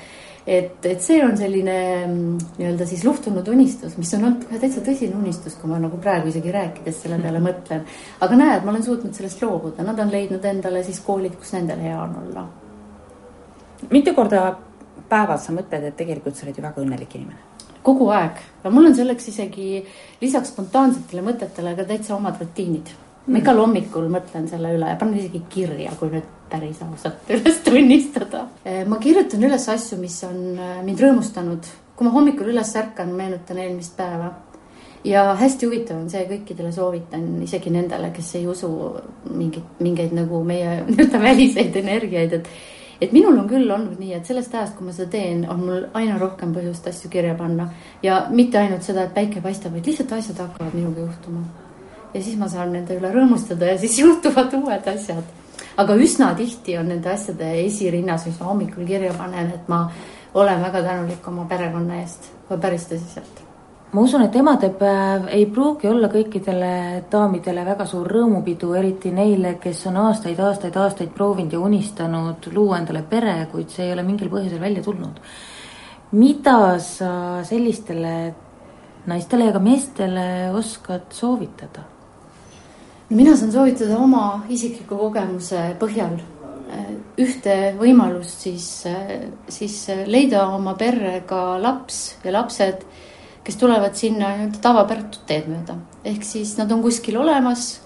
et, et see on selline mm, nii-öelda siis luhtunud unistus, mis on olnud täitsa tõsine unistus, kui ma nagu praegu isegi rääkides selle peale mõtlen. aga näed, ma olen suutnud sellest loobuda, nad on leidnud endale siis koolid, kus nendel hea on olla. mitu korda päevas sa mõtled, et tegelikult sa oled ju väga õnnelik inimene? kogu aeg mul on selleks isegi lisaks spontaansetele mõtetele ka täitsa omad rutiinid ma igal hommikul mõtlen selle üle ja panen isegi kirja, kui nüüd päris ausalt üles tunnistada. Eh, ma kirjutan üles asju, mis on eh, mind rõõmustanud. kui ma hommikul üles ärkan, meenutan eelmist päeva. ja hästi huvitav on see, kõikidele soovitan, isegi nendele, kes ei usu mingit, mingeid nagu meie nii-öelda väliseid energiaid, et et minul on küll olnud nii, et sellest ajast, kui ma seda teen, on mul aina rohkem põhjust asju kirja panna ja mitte ainult seda, et päike paistab, vaid lihtsalt asjad hakkavad minuga juhtuma ja siis ma saan nende üle rõõmustada ja siis juhtuvad uued asjad. aga üsna tihti on nende asjade esirinnas, mis ma hommikul kirja panen, et ma olen väga tänulik oma perekonna eest, päris tõsiselt ma usun, et emadepäev ei pruugi olla kõikidele daamidele väga suur rõõmupidu, eriti neile, kes on aastaid, aastaid, aastaid proovinud ja unistanud luua endale pere, kuid see ei ole mingil põhjusel välja tulnud. mida sa sellistele naistele ja ka meestele oskad soovitada? Mina saan soovitada oma isikliku kogemuse põhjal. ühte võimalust siis, siis leida oma perrega laps ja lapsed, kes tulevad sinna nii-öelda tavapäratud teed mööda. ehk siis nad on kuskil olemas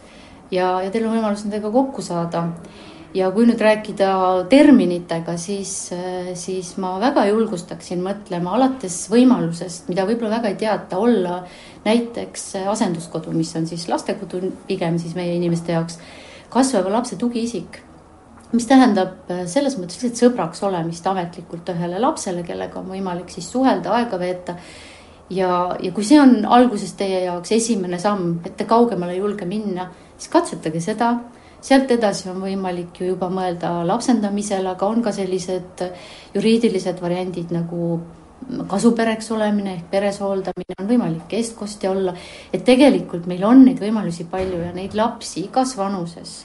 ja, ja teil on võimalus nendega kokku saada ja kui nüüd rääkida terminitega, siis, siis ma väga julgustaksin mõtlema alates võimalusest, mida võib-olla väga ei teata, olla näiteks asenduskodu, mis on siis lastekodu pigem siis meie inimeste jaoks, kasvava lapse tugiisik mis tähendab selles mõttes lihtsalt sõbraks olemist ametlikult ühele lapsele, kellega on võimalik siis suhelda, aega veeta. ja, ja kui see on alguses teie jaoks esimene samm, et te kaugemale ei julge minna, siis katsetage seda sealt edasi on võimalik ju juba mõelda lapsendamisele, aga on ka sellised juriidilised variandid nagu kasupereks olemine ehk peres hooldamine, on võimalik eestkostja olla. et tegelikult meil on neid võimalusi palju ja neid lapsi igas vanuses,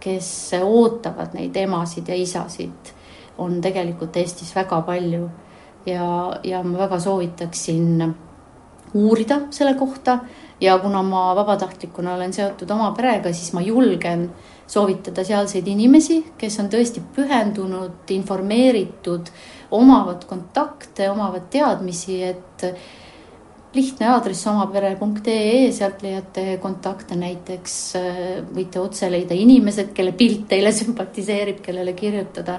kes ootavad neid emasid ja isasid, on tegelikult Eestis väga palju. ja, ja ma väga soovitaksin uurida selle kohta ja kuna ma vabatahtlikuna olen seotud oma perega, siis ma julgen soovitada sealseid inimesi, kes on tõesti pühendunud, informeeritud, omavad kontakte, omavad teadmisi, et lihtne aadress omapere.ee, sealt leiate kontakte näiteks, võite otse leida inimesed, kelle pilt teile sümpatiseerib, kellele kirjutada.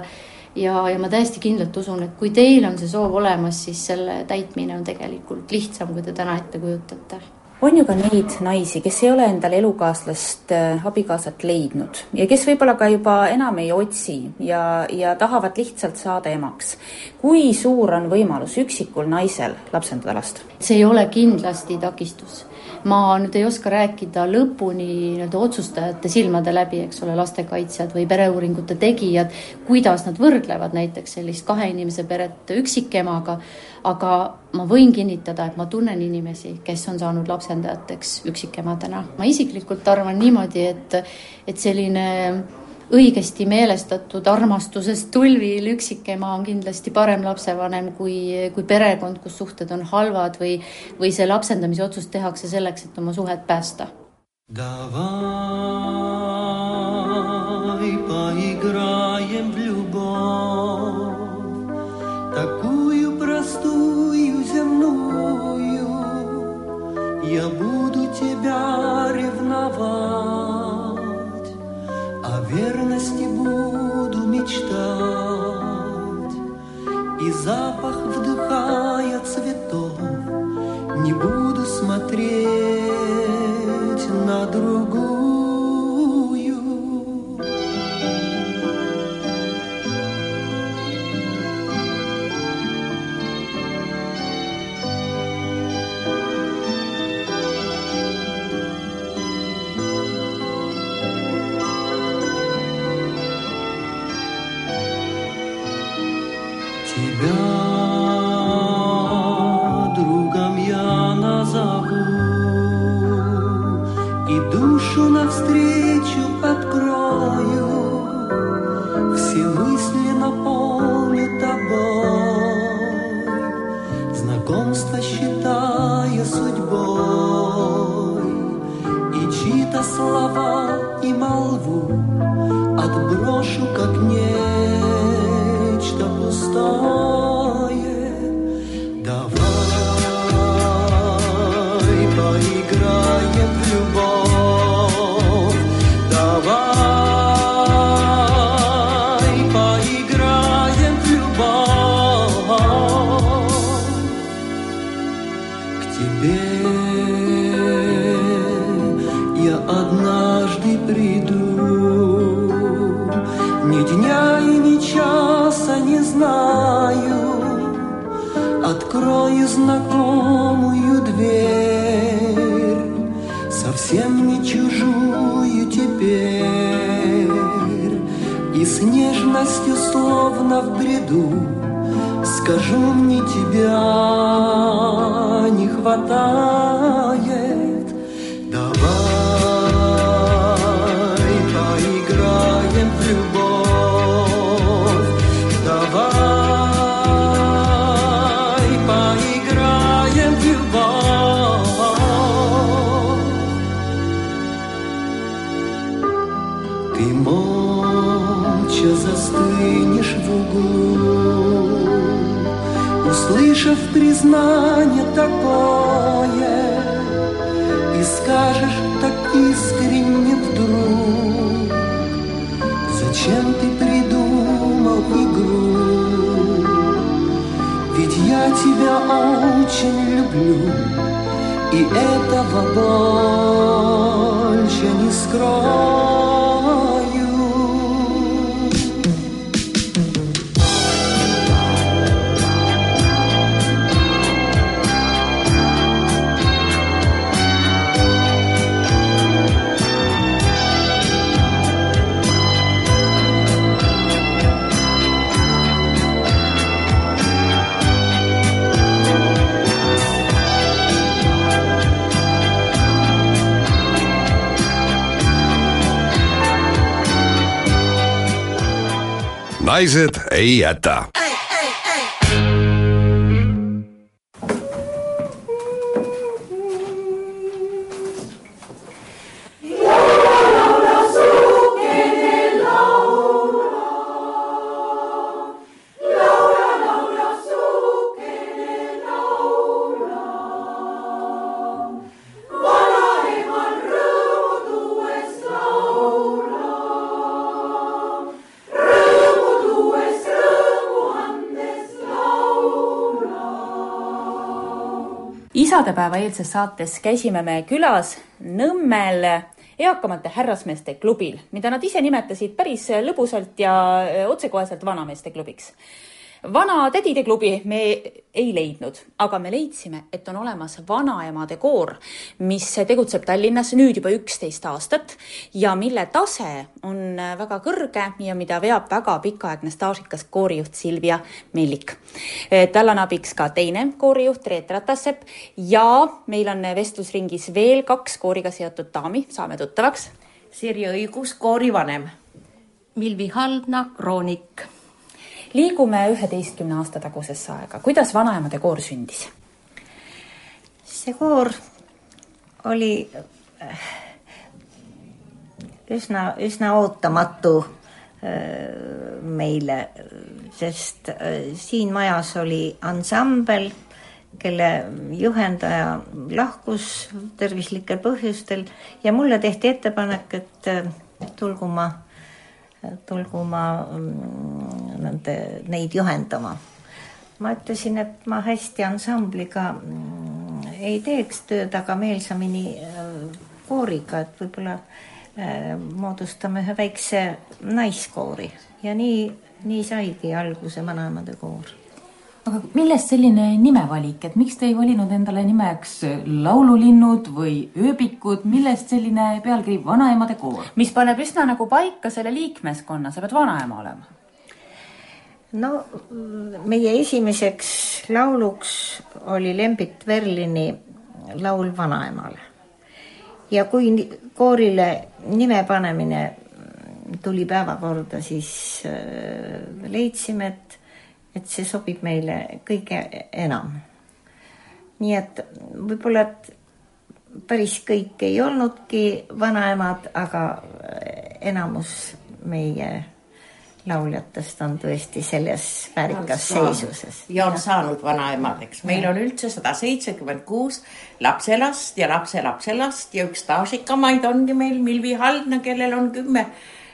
ja, ja ma täiesti kindlalt usun, et kui teil on see soov olemas, siis selle täitmine on tegelikult lihtsam, kui te täna ette kujutate on ju ka neid naisi, kes ei ole endale elukaaslast, äh, abikaasat leidnud ja kes võib-olla ka juba enam ei otsi ja, ja tahavad lihtsalt saada emaks. kui suur on võimalus üksikul naisel lapsendada last? see ei ole kindlasti takistus ma nüüd ei oska rääkida lõpuni nii-öelda otsustajate silmade läbi, eks ole, lastekaitsjad või pereuuringute tegijad, kuidas nad võrdlevad näiteks sellist kahe inimese peret üksikemaga, aga ma võin kinnitada, et ma tunnen inimesi, kes on saanud lapsendajateks üksikemadena. ma isiklikult arvan niimoodi, et, et selline õigesti meelestatud armastusest tulvil üksikema on kindlasti parem lapsevanem kui, kui perekond, kus suhted on halvad või, või see lapsendamise otsus tehakse selleks, et oma suhet päästa. Давай поиграем в любовь, такую простую земную. Я буду тебя ревновать. Верности буду мечтать, И запах вдыхая цветов Не буду смотреть на другую. Naised ei jäta isadepäeva eelses saates käisime me külas Nõmmel eakamate härrasmeeste klubil, mida nad ise nimetasid päris lõbusalt ja otsekoheselt vanameeste klubiks. Vanatädide klubi me ei leidnud, aga me leidsime, et on olemas vanaemade koor, mis tegutseb Tallinnas nüüd juba üksteist aastat ja mille tase on väga kõrge ja mida veab väga pikaaegne staažikas koorijuht Silvia Mellik. tal on abiks ka teine koorijuht Reet Ratassepp ja meil on vestlusringis veel kaks kooriga seotud daami, saame tuttavaks. Sirje Õigus, koorivanem. Milvi Haldna, kroonik liigume üheteistkümne aasta tagusesse aega, kuidas Vanaemade koor sündis? see koor oli äh, üsna, üsna ootamatu äh, meile, sest äh, siin majas oli ansambel, kelle juhendaja lahkus tervislikel põhjustel ja mulle tehti ettepanek, et tulgu ma tulgu ma mm, nende, neid juhendama. ma ütlesin, et ma hästi ansambliga mm, ei teeks tööd, aga meelsamini äh, kooriga, et võib-olla äh, moodustame ühe väikse naiskoori ja nii, nii saigi alguse Vanaemade koor aga millest selline nimevalik, et miks te ei valinud endale nimeks laululinnud või ööbikud, millest selline pealkiri Vanaemade koor? mis paneb üsna nagu paika selle liikmeskonna, sa pead vanaema olema. no meie esimeseks lauluks oli Lembit Verlini laul Vanaemale. ja kui koorile nime panemine tuli päevakorda, siis äh, leidsime, et et see sobib meile kõige enam. nii et võib-olla, et päris kõik ei olnudki vanaemad, aga enamus meie lauljatest on tõesti selles väärikas seisuses. ja on saanud vanaemadeks, meil on üldse sada seitsekümmend kuus lapselast ja lapselapselast ja üks staažikamaid ongi meil Milvi Haldna, kellel on kümme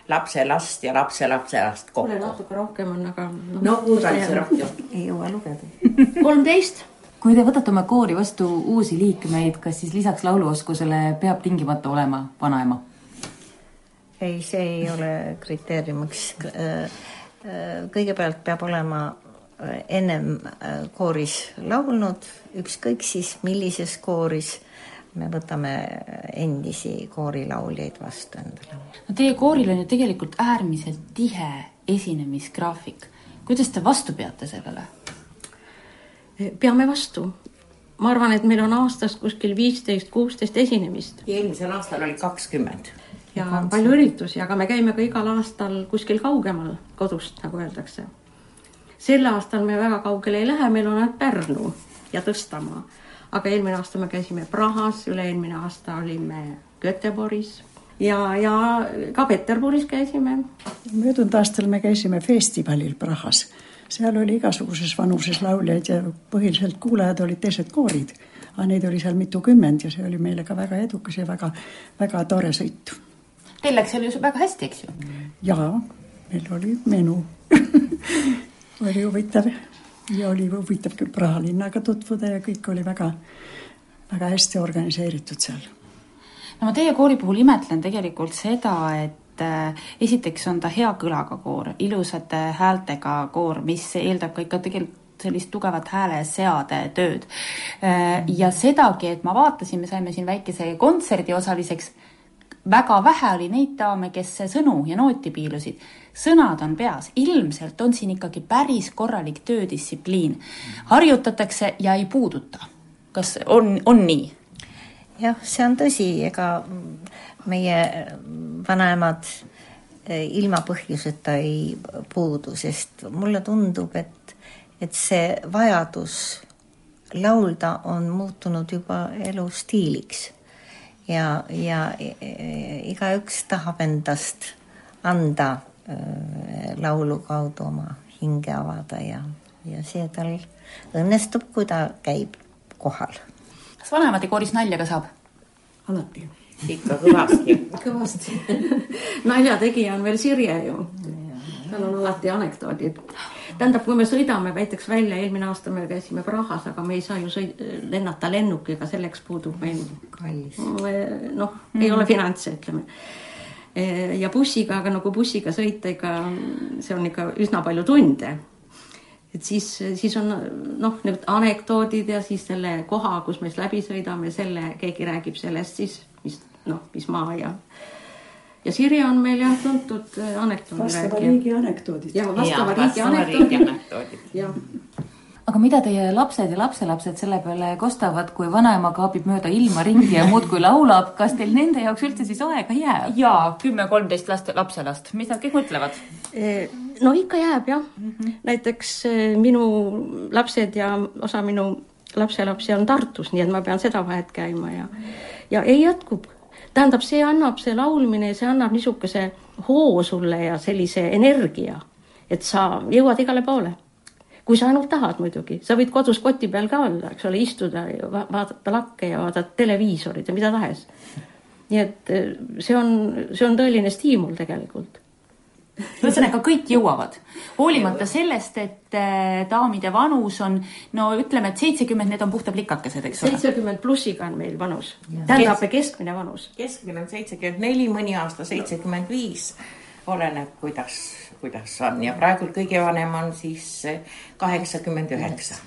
lapselast ja lapselapselast kokku. kuule, natuke rohkem on, aga no,. no kuusaliselt rohkem. ei jõua lugeda. kolmteist. kui te võtate oma koori vastu uusi liikmeid, kas siis lisaks lauluoskusele peab tingimata olema vanaema? ei, see ei ole kriteeriumiks. Äh, äh, kõigepealt peab olema äh, ennem kooris laulnud, ükskõik siis millises kooris me võtame endisi koorilauljaid vastu endale. no teie kooril on ju tegelikult äärmiselt tihe esinemisgraafik. kuidas te vastu peate sellele? peame vastu. ma arvan, et meil on aastas kuskil viisteist, kuusteist esinemist. eelmisel aastal oli kakskümmend. ja Kontsert. palju üritusi, aga me käime ka igal aastal kuskil kaugemal kodust, nagu öeldakse. sel aastal me väga kaugele ei lähe, meil on ainult Pärnu ja Tõstamaa aga eelmine aasta me käisime Prahas, üle-eelmine aasta olime Göteborgis ja, ja ka Peterburis käisime. möödunud aastal me käisime festivalil Prahas seal oli igasuguses vanuses lauljaid ja põhiliselt kuulajad olid teised koorid. aga neid oli seal mitukümmend ja see oli meile ka väga edukas ja väga, väga tore sõit. Teil läks seal ju väga hästi, eks ju? jaa, meil oli menu oli huvitav ja oli huvitav küll Praha linnaga tutvuda ja kõik oli väga, väga hästi organiseeritud seal. no ma teie kooli puhul imetlen tegelikult seda, et äh, esiteks on ta hea kõlaga koor, ilusate häältega koor, mis eeldab ka ikka tegelikult sellist tugevat hääleseade tööd. Äh, ja sedagi, et ma vaatasin, me saime siin väikese kontserdi osaliseks, väga vähe oli neid daame, kes sõnu ja nooti piilusid sõnad on peas, ilmselt on siin ikkagi päris korralik töödistsipliin. harjutatakse ja ei puuduta. kas on, on nii? jah, see on tõsi, ega meie vanaemad eh, ilma põhjuseta ei puudu, sest mulle tundub, et, et see vajadus laulda on muutunud juba elustiiliks ja, ja eh, igaüks tahab endast anda Äh, laulu kaudu oma hinge avada ja, ja see tal õnnestub, kui ta käib kohal. kas vanemate kooris nalja ka saab? alati. ikka kõvasti kõvasti naljategija on veel Sirje ju. tal on alati anekdoodid. Tähendab, kui me sõidame näiteks välja, eelmine aasta me käisime Prahas, aga me ei saa ju sõid-, lennata lennukiga, selleks puudub meil. kallis. noh mm., ei ole finantse, ütleme Eh, ja bussiga, aga nagu bussiga sõita, ega see on ikka üsna palju tunde. et siis, siis on noh, need anekdoodid ja siis selle koha, kus me siis läbi sõidame, selle, keegi räägib sellest siis, mis noh, mis maa ja ja Sirje on meil jah tuntud anekdoodi rääkija. vastava riigi anekdoodid. ja vastava riigi anekdoodid. jah aga mida teie lapsed ja lapselapsed selle peale kostavad, kui vanaema kaabib mööda ilma ringi ja muudkui laulab, kas teil nende jaoks üldse siis aega jääb? jaa, kümme-kolmteist last, lapselast, mis nad kõik mõtlevad? Eh, no ikka jääb jah mm. -hmm. näiteks eh, minu lapsed ja osa minu lapselapsi on Tartus, nii et ma pean seda vahet käima ja, ja ei jätkub. Tähendab, see annab, see laulmine, see annab niisuguse hoo sulle ja sellise energia, et sa jõuad igale poole. Kui sa ainult tahad muidugi, sa võid kodus koti peal ka olla, eks ole, istuda ja va vaadata lakke ja vaadata televiisorit ja mida tahes. nii et eh, see on, see on tõeline stiimul tegelikult ühesõnaga kõik jõuavad, hoolimata sellest, et äh, daamide vanus on no ütleme, et seitsekümmend, need on puhta plikakesed, eks ole. seitsekümmend plussiga on meil vanus, tähendab Kes, keskmine vanus. keskmine on seitsekümmend neli, mõni aasta seitsekümmend viis, oleneb, kuidas kuidas on. Ja praegu kõige vanem on siis eh, kaheksakümmend üheksa.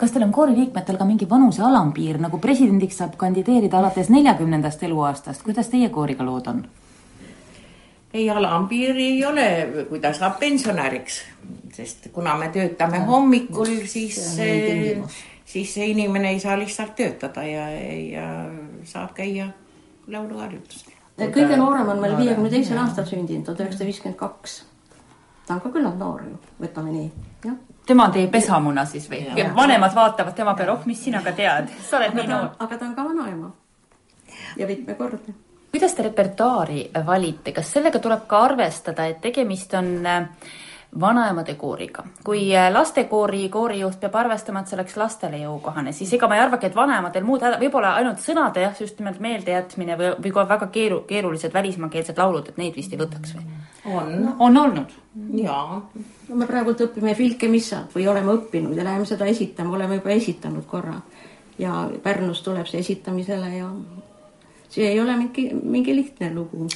Kas teil on koori liikmetel ka mingi vanuse alampiir, nagu presidendiks saab kandideerida alates neljakümnendast eluaastast, kuidas teie kooriga lood on? Ei, alampiiri ei ole, kui ta saab pensionäriks, sest kuna me töötame hommikul, siis, siis see inimene ei saa lihtsalt töötada ja, ja saab käia lauluharjutustel. kõige noorem on meil viiekümne teisel aastal sündinud, tuhat üheksasada viiskümmend kaks ta on ka küllalt noor ju, võtame nii, jah. tema on teie pesamuna siis või? vanemad vaatavad tema peale, oh, mis sina ka tead, sa oled aga nii noor. aga ta on ka vanaema ja mitmekordne. Kuidas te repertuaari valite, kas sellega tuleb ka arvestada, et tegemist on äh, vanaemade kooriga. kui äh, lastekoori koorijuht peab arvestama, et see oleks lastele jõukohane, siis ega ma ei arvagi, et vanematel muud häda, võib-olla ainult sõnade jah, just nimelt meeldejätmine või, või ka väga keeru-, keerulised välismaakeelsed laulud, et neid vist ei võtaks või? on. on olnud? jaa. no me praegult õpime Filke missat või oleme õppinud ja läheme seda esitama, oleme juba esitanud korra. ja Pärnus tuleb see esitamisele ja see ei ole mingi, mingi lihtne lugu.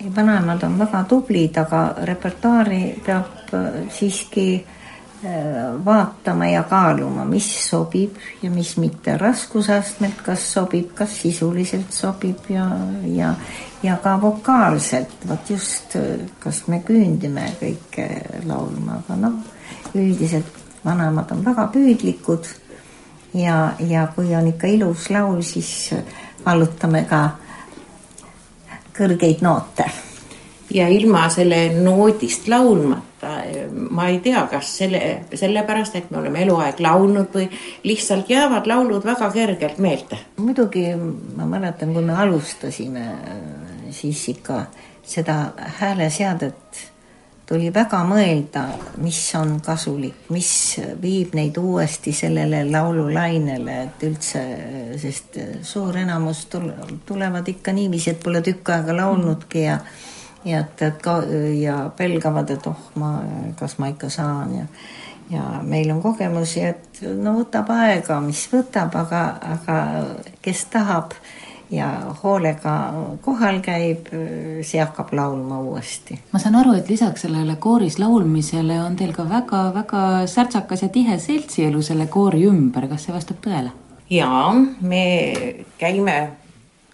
Ei, vanaemad on väga tublid, aga repertuaari peab äh, siiski äh, vaatama ja kaaluma, mis sobib ja mis mitte, raskusastmelt, kas sobib, kas sisuliselt sobib ja, ja, ja ka vokaalselt, vot just, äh, kas me küündime kõike laulma, aga noh, üldiselt vanemad on väga püüdlikud ja, ja kui on ikka ilus laul, siis vallutame ka kõrgeid noote. ja ilma selle noodist laulmata, ma ei tea, kas selle, sellepärast, et me oleme eluaeg laulnud või lihtsalt jäävad laulud väga kergelt meelde. muidugi ma mäletan, kui me alustasime, siis ikka seda hääleseadet tuli väga mõelda, mis on kasulik, mis viib neid uuesti sellele laululainele, et üldse, sest suur enamus tul-, tulevad ikka niiviisi, et pole tükk aega laulnudki ja ja et, et ka ja pelgavad, et oh, ma, kas ma ikka saan ja ja meil on kogemusi, et no võtab aega, mis võtab, aga, aga kes tahab ja hoolega kohal käib, see hakkab laulma uuesti. ma saan aru, et lisaks sellele kooris laulmisele on teil ka väga-väga särtsakas ja tihe seltsielu selle koori ümber, kas see vastab tõele? jaa, me käime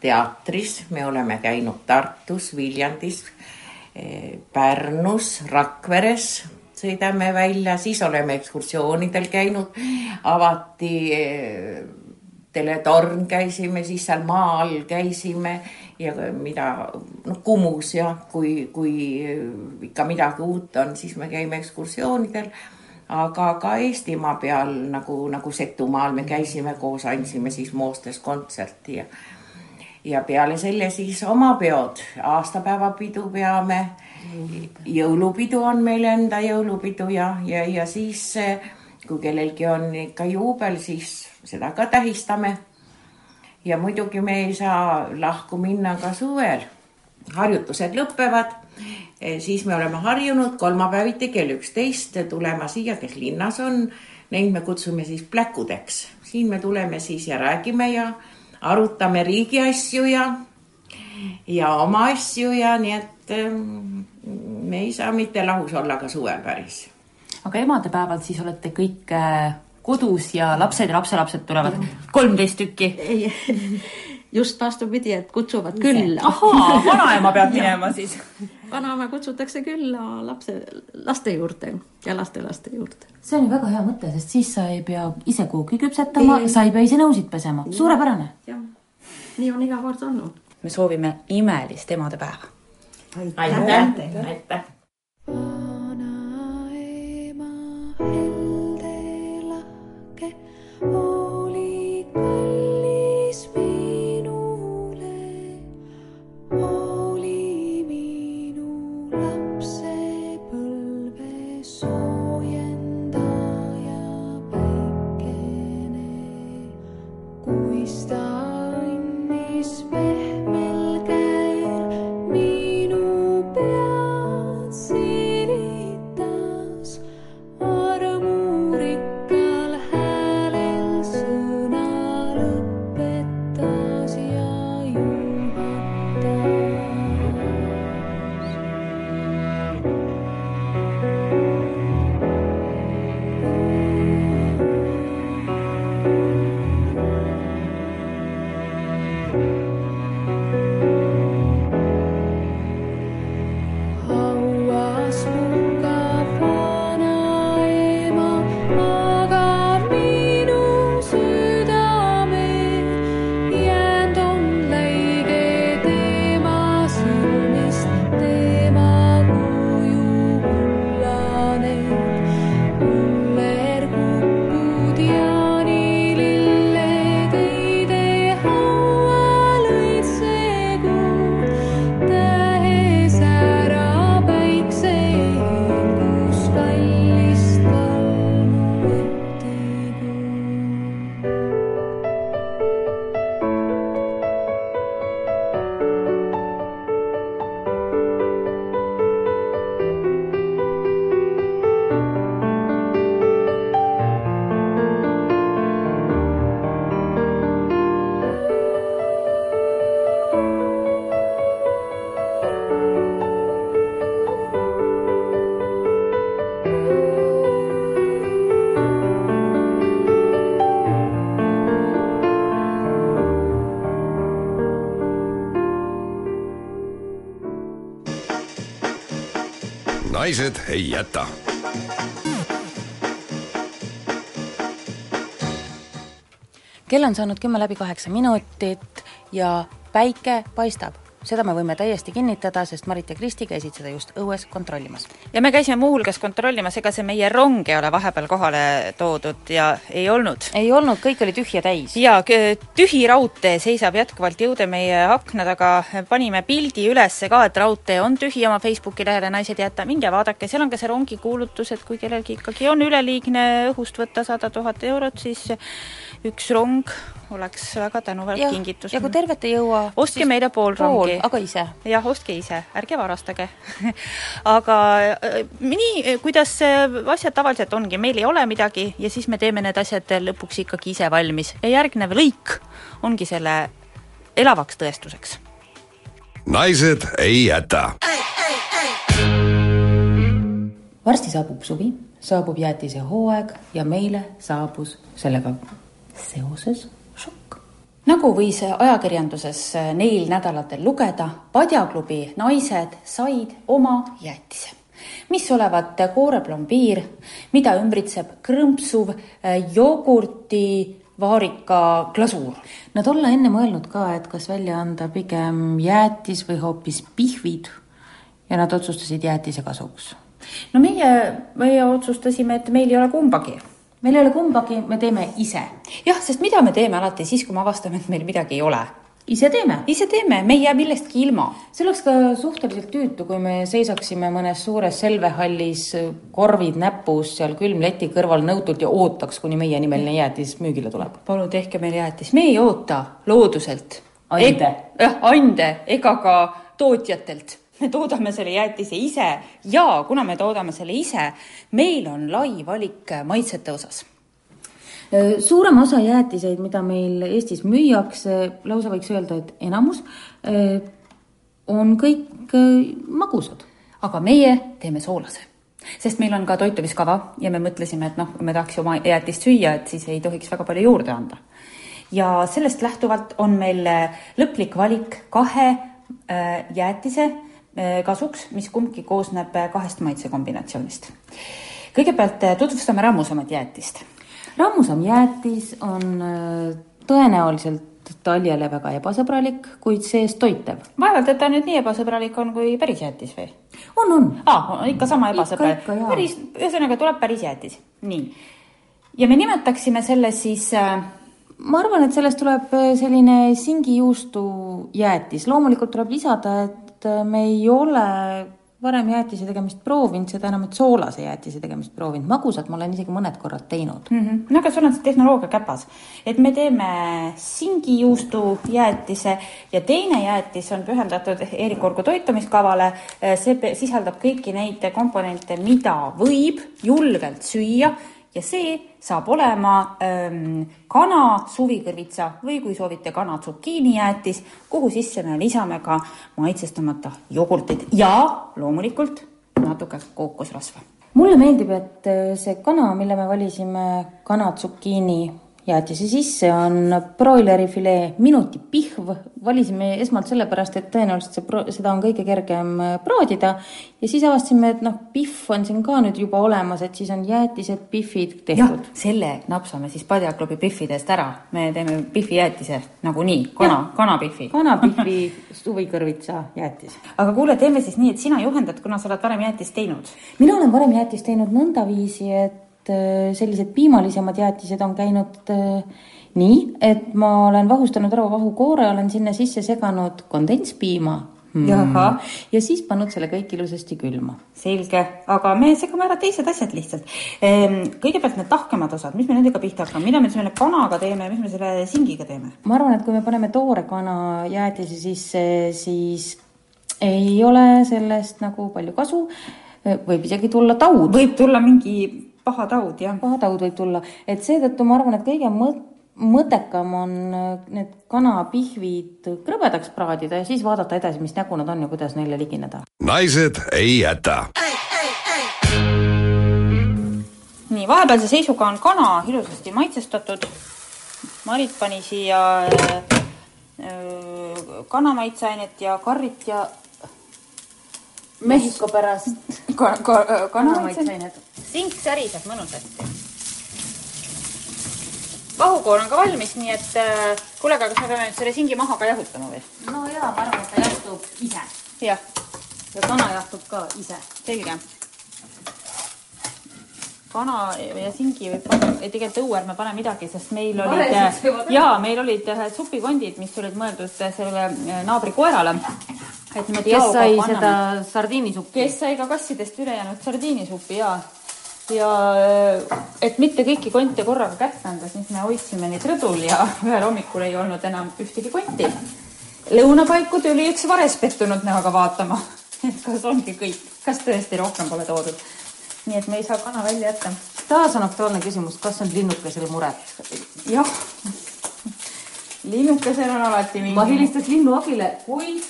teatris, me oleme käinud Tartus, Viljandis, Pärnus, Rakveres sõidame välja, siis oleme ekskursioonidel käinud, avati teletorn käisime, siis seal maa all käisime ja mida, noh, Kumus ja kui, kui ikka midagi uut on, siis me käime ekskursioonidel. aga ka Eestimaa peal nagu, nagu Setumaal me käisime koos, andsime siis Moostes kontserti ja ja peale selle siis oma peod, aastapäevapidu peame. Jõulupidu. On meil enda jõulupidu ja, ja, ja siis kui kellelgi on ikka juubel, siis seda ka tähistame. ja muidugi me ei saa lahku minna ka suvel. harjutused lõpevad, siis me oleme harjunud kolmapäeviti kell üksteist tulema siia, kes linnas on. Neid me kutsume siis pläkudeks, siin me tuleme siis ja räägime ja arutame riigi asju ja, ja oma asju ja nii et me ei saa mitte lahus olla ka suvel päris. Aga emadepäeval siis olete kõik äh, kodus ja lapsed ja lapselapsed tulevad kolmteist tükki? ei, just vastupidi, et kutsuvad külla. ahaa, vanaema peab minema siis. vanaema kutsutakse külla lapse, laste juurde ja lastelaste juurde. see on ju väga hea mõte, sest siis sa ei pea ise kuhugi küpsetama, sa ei pea ise nõusid pesema, suurepärane. jah, nii on iga kord olnud. me soovime imelist emadepäeva aitäh, aitäh. Oli naised ei jäta. kell on saanud kümme läbi kaheksa minutit ja päike paistab. Seda me võime täiesti kinnitada, sest Marit ja Kristi käisid seda just õues kontrollimas. ja me käisime muuhulgas kontrollimas, ega see meie rong ei ole vahepeal kohale toodud ja ei olnud. ei olnud, kõik oli tühja täis. jaa, tühi raudtee seisab jätkuvalt jõude meie akna taga, panime pildi üles ka, et raudtee on tühi oma Facebooki lehele, naised ei jäta, minge vaadake, seal on ka see rongi kuulutus, et kui kellelgi ikkagi on üleliigne õhust võtta sada tuhat eurot, siis üks rong oleks väga tänuväärt kingitus. ja kui tervet ei jõua, ostke meile pool rongi. aga ise. jah, ostke ise, ärge varastage aga äh, nii, kuidas asjad tavaliselt ongi, meil ei ole midagi ja siis me teeme need asjad lõpuks ikkagi ise valmis ja järgnev lõik ongi selle elavaks tõestuseks. naised ei jäta. varsti saabub suvi, saabub jäätise hooaeg ja meile saabus sellega seoses. Nagu võis ajakirjanduses neil nädalatel lugeda, Padjaklubi naised said oma jäätise, mis olevat kooreplombiir, mida ümbritseb krõmpsuv jogurti vaarika glasuur. Nad olla enne mõelnud ka, et kas välja anda pigem jäätis või hoopis pihvid ja nad otsustasid jäätise kasuks. no meie, meie otsustasime, et meil ei ole kumbagi meil ei ole kumbagi, me teeme ise. jah, sest mida me teeme alati siis, kui me avastame, et meil midagi ei ole? ise teeme. ise teeme, me ei jää millestki ilma. see oleks ka suhteliselt tüütu, kui me seisaksime mõnes suures selvehallis, korvid näpus seal külmleti kõrval nõutult ja ootaks, kuni meie nimeline jäätis müügile tuleb. palun tehke meile jäätis, me ei oota looduselt. ande. jah, ande ega ka tootjatelt me toodame selle jäätise ise ja kuna me toodame selle ise, meil on lai valik maitsete osas. suurem osa jäätiseid, mida meil Eestis müüakse, lausa võiks öelda, et enamus, on kõik magusad. aga meie teeme soolase sest meil on ka toitumiskava ja me mõtlesime, et noh, me tahaks oma jäätist süüa, et siis ei tohiks väga palju juurde anda. ja sellest lähtuvalt on meil lõplik valik kahe jäätise kasuks, mis kumbki koosneb kahest maitsekombinatsioonist. kõigepealt tutvustame rammusamat jäätist. rammusam jäätis on tõenäoliselt taljele väga ebasõbralik, kuid sees toitev. vaevalt, et ta nüüd nii ebasõbralik on kui päris jäätis või? on, on. aa, ikka sama ebasõbralik. päris, ühesõnaga tuleb päris jäätis, nii. ja me nimetaksime selle siis äh, ma arvan, et sellest tuleb selline singijuustu jäätis, loomulikult tuleb lisada, et me ei ole varem jäätise tegemist proovinud, seda enam, et soolase jäätise tegemist proovinud, magusat ma olen isegi mõned korrad teinud mm. -hmm. no aga sul on see tehnoloogia käpas, et me teeme singijuustu jäätise ja teine jäätis on pühendatud Eerik Urgu toitumiskavale. see sisaldab kõiki neid komponente, mida võib julgelt süüa ja see saab olema ähm, kana suvikõrvitsa või kui soovite kana tsukiinijäätis, kuhu sisse me lisame ka maitsestamata jogurtit ja loomulikult natuke kookosrasva. mulle meeldib, et see kana, mille me valisime, kana tsukiini jäätise sisse on broileri filee minuti pihv, valisime esmalt sellepärast, et tõenäoliselt see seda on kõige kergem praadida ja siis avastasime, et noh, pihv on siin ka nüüd juba olemas, et siis on jäätised, pihvid tehtud. selle napsame siis Padjaklubi pihvidest ära, me teeme pihvijäätise nagunii, kana, kanapihvi. kanapihvi suvikõrvitsa jäätis. aga kuule, teeme siis nii, et sina juhendad, kuna sa oled varem jäätist teinud. mina olen varem jäätist teinud nõndaviisi, et sellised piimalisemad jäätised on käinud äh, nii, et ma olen vahustanud ära vahukoore, olen sinna sisse seganud kondentspiima mm.. ja siis pannud selle kõik ilusasti külma. selge, aga me segame ära teised asjad lihtsalt. kõigepealt need tahkemad osad, mis me nendega pihta hakkame, mida me selle kanaga teeme, mis me selle singiga teeme? ma arvan, et kui me paneme toore kana jäätise sisse, siis ei ole sellest nagu palju kasu. võib isegi tulla taud. võib tulla mingi paha taud, jah. paha taud võib tulla, et seetõttu ma arvan, et kõige mõ-, mõttekam on need kanapihvid krõbedaks praadida ja siis vaadata edasi, mis nägu nad on ja kuidas neile ligineda. naised ei jäta. nii, vahepealse seisuga on kana ilusasti maitsestatud. Marit pani siia kanamaitseainet ja karrit ja Mehhiko pärast ka, ka, kanamaitseainet. sink säriseb mõnusasti. vahukoor on ka valmis, nii et kuule, aga kas me peame nüüd selle singi maha ka jahutama või? no jaa, ma arvan, et ta jahtub ise. jah. ja kana jahtub ka ise. selge. kana ja singi võib panna, ei tegelikult õue ärme pane midagi, sest meil olid, võivad jaa, meil olid äh, supikondid, mis olid mõeldud selle äh, naabri koerale. Et niimoodi kes sai anname. seda sardiinisuppi? kes sai ka kassidest ülejäänud sardiinisuppi ja, ja et mitte kõiki konte korraga kätte anda, siis me hoidsime neid rõdul ja ühel hommikul ei olnud enam ühtegi konti. lõunapaiku tuli üks vares pettunud näoga vaatama, et kas ongi kõik, kas tõesti rohkem pole toodud. nii et me ei saa kana välja jätta. taas on aktuaalne küsimus, kas on linnukesel muret? jah, linnukesel on alati mingi. ma helistaks linnuabile, kui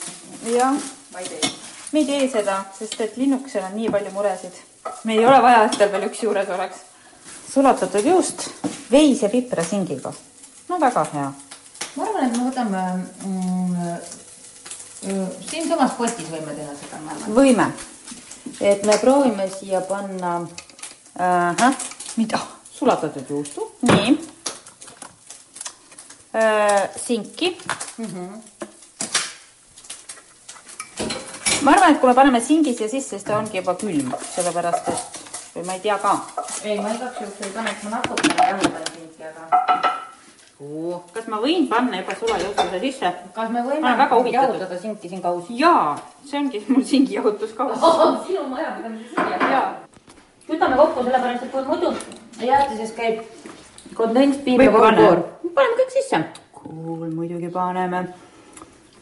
jah, ma ei tee. me ei tee seda, sest et linnukesel on nii palju muresid. me ei ole vaja, et tal veel üks juures oleks. sulatatud juust veis ja piprasingiga. no väga hea. ma arvan, et me võtame mm, mm, siinsamas potis võime teha seda, ma arvan. võime. et me proovime siia panna ahah, mida? sulatatud juustu. nii. sinki mm. -hmm. Ma arvan, et kui me paneme singi siia sisse, siis ta ongi juba külm, sellepärast et või ma ei tea ka. ei, ma igaks juhuks ei paneks, ma natukene jahutan sinki, aga kas ma võin panna juba sulajuustuse sisse? kas me võime jahutada sinki siin kaus? jaa, see ongi mul singijahutuskaus sinu majapidamise siia. jaa. kütame kokku, sellepärast et kui muidu jäätises käib kondentspiim ja vahukoor. paneme kõik sisse. kuul muidugi paneme.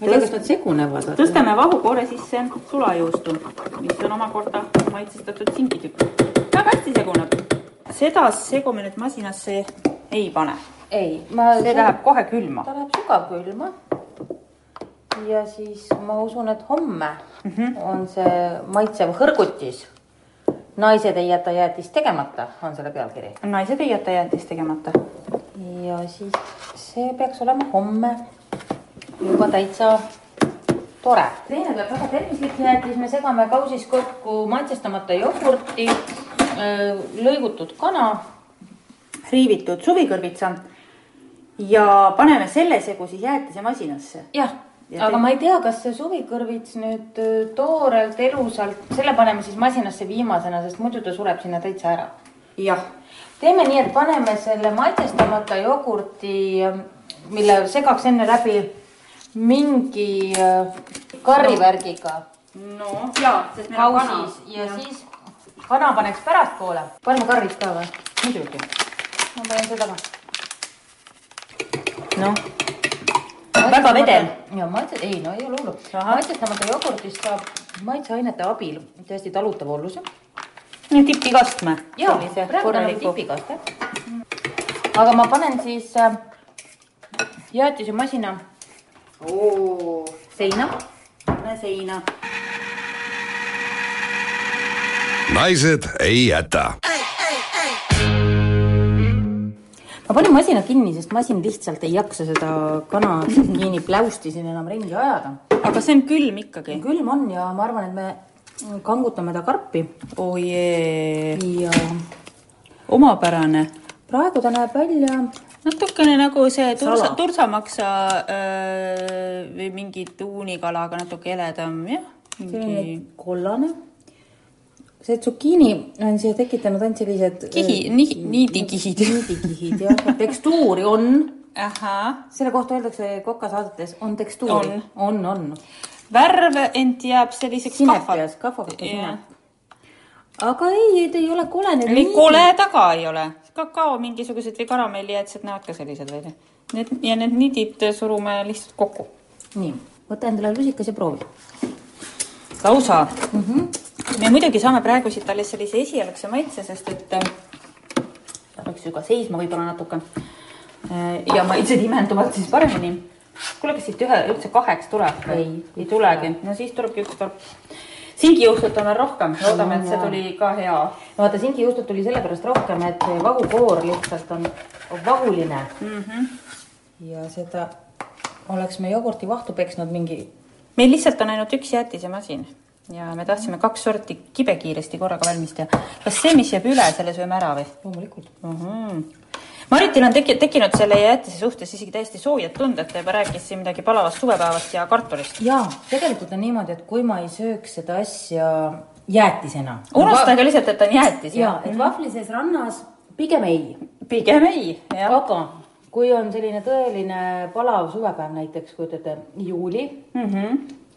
Ma ei tea, kas nad segunevad. tõstame vahukoore sisse sulajuustu, mis on omakorda maitsestatud singitükk. väga hästi seguneb. seda segu me nüüd masinasse ei pane. ei, ma. see läheb kohe külma. ta läheb sügavkülma. ja siis ma usun, et homme mm -hmm. on see maitsev hõrgutis. naised ei jäta jäätist tegemata, on selle pealkiri. naised ei jäta jäätist tegemata. ja siis see peaks olema homme juba täitsa tore. teine tuleb väga tervislik jäätis, me segame kausis kokku maitsestamata jogurti, lõigutud kana, riivitud suvikõrvitsa ja paneme selle segu siis jäätisemasinasse. jah, aga ma ei tea, kas see suvikõrvits nüüd öö, toorelt, elusalt, selle paneme siis masinasse viimasena, sest muidu ta sureb sinna täitsa ära. jah. teeme nii, et paneme selle maitsestamata jogurti, mille segaks enne läbi mingi öö, karrivärgiga. no jaa, sest meil on kana. ja siis kana paneks pärastpoole. paneme karvist ka või? muidugi. ma panen seda ka. noh, väga vedel. ja maitse, ei no ei ole hullu. maitsestamata jogurtist saab maitseainete abil täiesti talutava olluse. nii tipikastme. jaa, praegu ta on tipikaste. aga ma panen siis äh, jäätisemasina seina. pane seina. naised ei jäta ma panin masina kinni, sest masin lihtsalt ei jaksa seda kana kinni pläusti siin enam ringi ajada. aga see on külm ikkagi. külm on ja ma arvan, et me kangutame ta karpi. oi jee. ja omapärane. praegu ta näeb välja natukene nagu see tursa, tursamaksa öö, või mingi tuunikala, aga natuke heledam, jah. selline kollane. see tsukiini on siia tekitanud ainult sellised Kihi- ni- niidikihid. niidikihid jah, tekstuuri on. selle kohta öeldakse kokasaadetes on tekstuuri. On. on, on. värv ent jääb selliseks sinepias, kahvakate sinep. aga ei, ta ei ole kole. ei kole taga ei ole. Kakao mingisugused või karamellijäätised näevad ka sellised välja. Need ja need nidid surume lihtsalt kokku. nii, võta endale lusikas ja proovi. lausa mm. -hmm. me muidugi saame praegu siit alles sellise esialgse maitse, sest et äh, ta peaks ju ka seisma võib-olla natuke. Äh, ja maitsed imenduvad siis paremini. kuule, kas siit ühe üldse kaheks tuleb? ei, ei tulegi. no siis tulebki üks torp. Singijuustut on rohkem, loodame, et see tuli ka hea. no vaata, singijuustut tuli sellepärast rohkem, et vahukoor lihtsalt on vahuline mm. -hmm. ja seda oleks me jogurti vahtu peksnud mingi meil lihtsalt on ainult üks jäätisemasin ja me tahtsime kaks sorti kibekiiresti korraga valmis teha. kas see, mis jääb üle, selle sööme ära või? loomulikult mm. -hmm. Maritil on teki-, tekkinud selle jäätise suhtes isegi täiesti soojad tunded, ta juba rääkis siin midagi palavast suvepäevast ja kartulist. jaa, tegelikult on niimoodi, et kui ma ei sööks seda asja jäätisena. unustage lihtsalt, et ta on jäätis. jaa, et vahvli sees rannas pigem ei. pigem ei, jah. aga kui on selline tõeline palav suvepäev näiteks, kujutate, juuli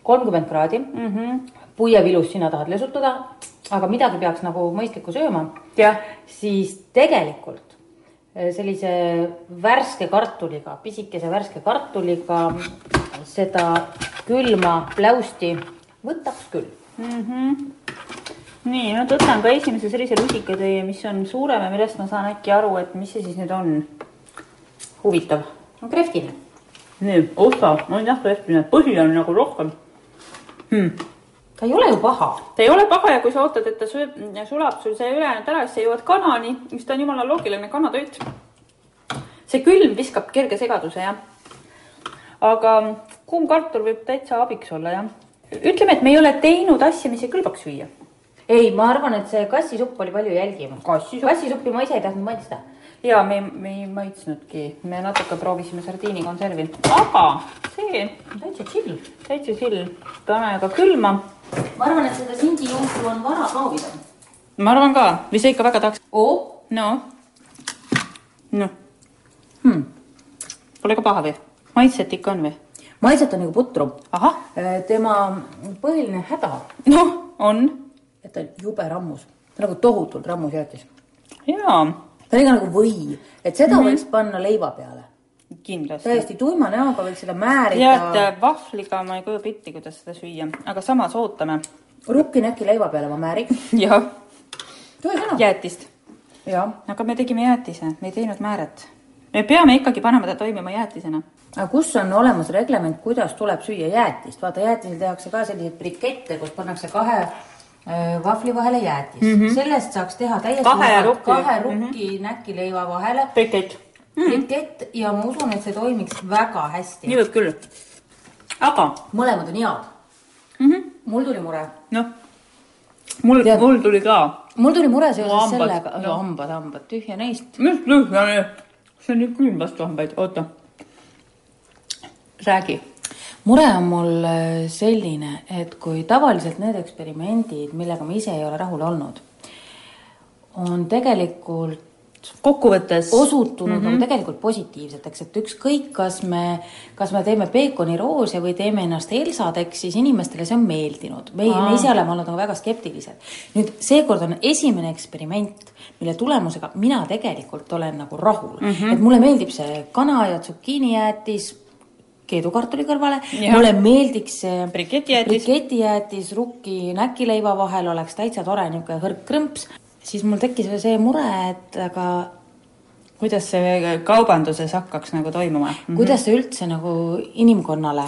kolmkümmend kraadi mm -hmm. puievilus sina tahad lesutada, aga midagi peaks nagu mõistlikku sööma. siis tegelikult sellise värske kartuliga, pisikese värske kartuliga seda külma pläusti võtaks küll mm. -hmm. nii, no võtan ka esimese sellise rusikatäie, mis on suurem ja millest ma saan äkki aru, et mis see siis nüüd on. huvitav. no kreftine. nii, osa, on jah kreftine, põhi on nagu rohkem hmm.. Ta ei ole ju paha. ta ei ole paha ja kui sa ootad, et ta sööb, sulab sul see ülejäänud ära, siis sa jõuad kanani, mis ta on jumala loogiline kanatoit. see külm viskab kerge segaduse jah. aga kuum kartul võib täitsa abiks olla jah. ütleme, et me ei ole teinud asja, mis ei kõlbaks süüa. ei, ma arvan, et see kassisupp oli palju kassisupp. kassisuppi ma ise ei tahtnud maitsta. Ja me, me ei maitsnudki, me natuke proovisime sardiinikonservi, aga see täitsa chill, täitsa chill, pane ka külma. ma arvan, et seda sindijuustu on vara proovida. ma arvan ka, või sa ikka väga tahaks? oo. no, noh hmm.. Pole ka paha või? maitset ikka on või? maitset on nagu putru. ahah. tema põhiline häda. noh, on. et ta on jube rammus, nagu tohutult rammus jäätis. jaa. Ta on ikka nagu või, et seda mm. -hmm. võiks panna leiva peale. kindlasti. täiesti tuima näoga võiks seda määrida. ja, et vahvliga ma ei kujuta ette, kuidas seda süüa, aga samas ootame. rukkinäki leiva peale ma määriks. jah. jäätist. jah. aga me tegime jäätise, me ei teinud määret. me peame ikkagi panema ta toimima jäätisena. aga kus on olemas reglement, kuidas tuleb süüa jäätist, vaata jäätisel tehakse ka selliseid brikette, kus pannakse kahe äh, vahvli vahele jäätis mm. Mhm. -hmm. sellest saaks teha täiesti Kahe rukki. kahe rukki mm -hmm. näkileiva vahele. brikett. brikett ja ma usun, et see toimiks väga hästi. nii võib küll. aga mõlemad on head mm. -hmm. mul tuli mure. noh, mul, mul tuli ka. mul tuli mure seoses sellega, noh. hambad, hambad, tühja neist. mis lõhna on, see on nii külm vastu hambaid, oota. räägi. Mure on mul äh, selline, et kui tavaliselt need eksperimendid, millega ma ise ei ole rahul olnud, on tegelikult kokkuvõttes osutunud mm. -hmm. nagu tegelikult positiivseteks, et ükskõik, kas me, kas me teeme peekoniroose või teeme ennast Elsadeks, siis inimestele see on meeldinud. me, me ise oleme olnud nagu väga skeptilised. nüüd seekord on esimene eksperiment, mille tulemusega mina tegelikult olen nagu rahul mm. -hmm. et mulle meeldib see kana ja tsukiinijäätis keedukartuli kõrvale, Jah. mulle meeldiks see briketijäätis, briketijäätis rukki näkileiva vahel oleks täitsa tore niisugune hõrk krõmps, siis mul tekkis see mure, et aga kuidas see kaubanduses hakkaks nagu toimuma mm? kuidas see üldse nagu inimkonnale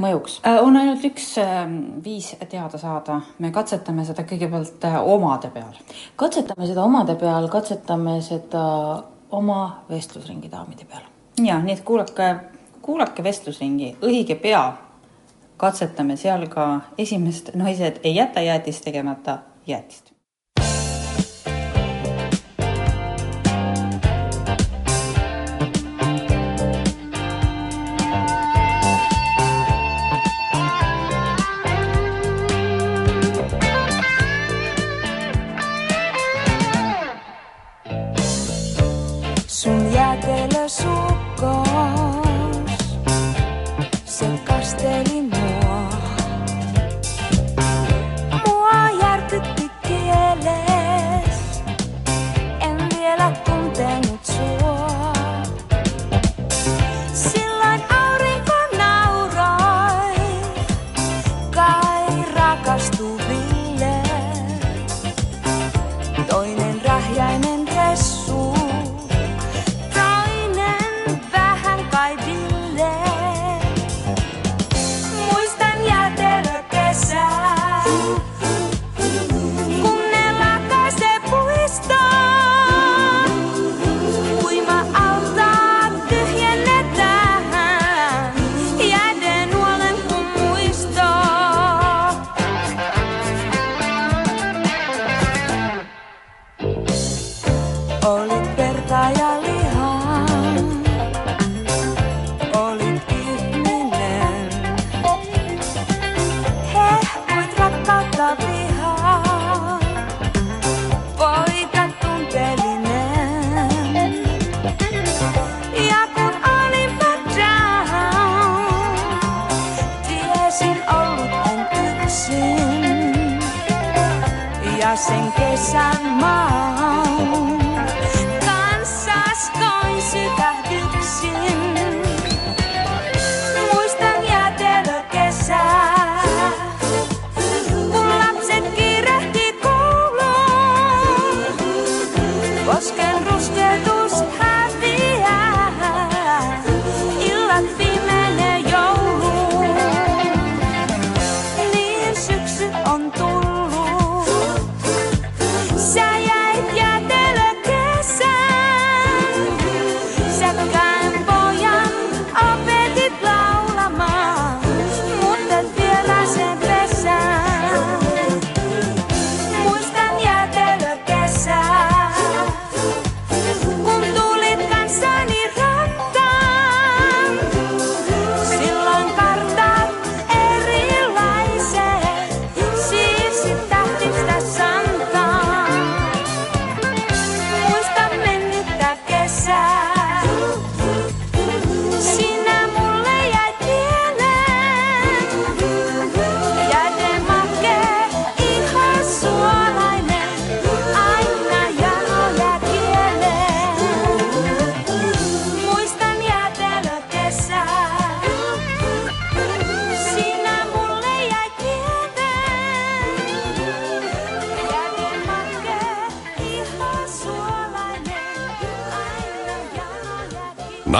mõjuks? on ainult üks äh, viis teada saada, me katsetame seda kõigepealt äh, omade peal. katsetame seda omade peal, katsetame seda oma vestlusringi daamide peal. ja nii et kuulake, kuulake vestlusringi, õige pea katsetame seal ka esimest, naised ei jäta jäätist tegemata jäätist.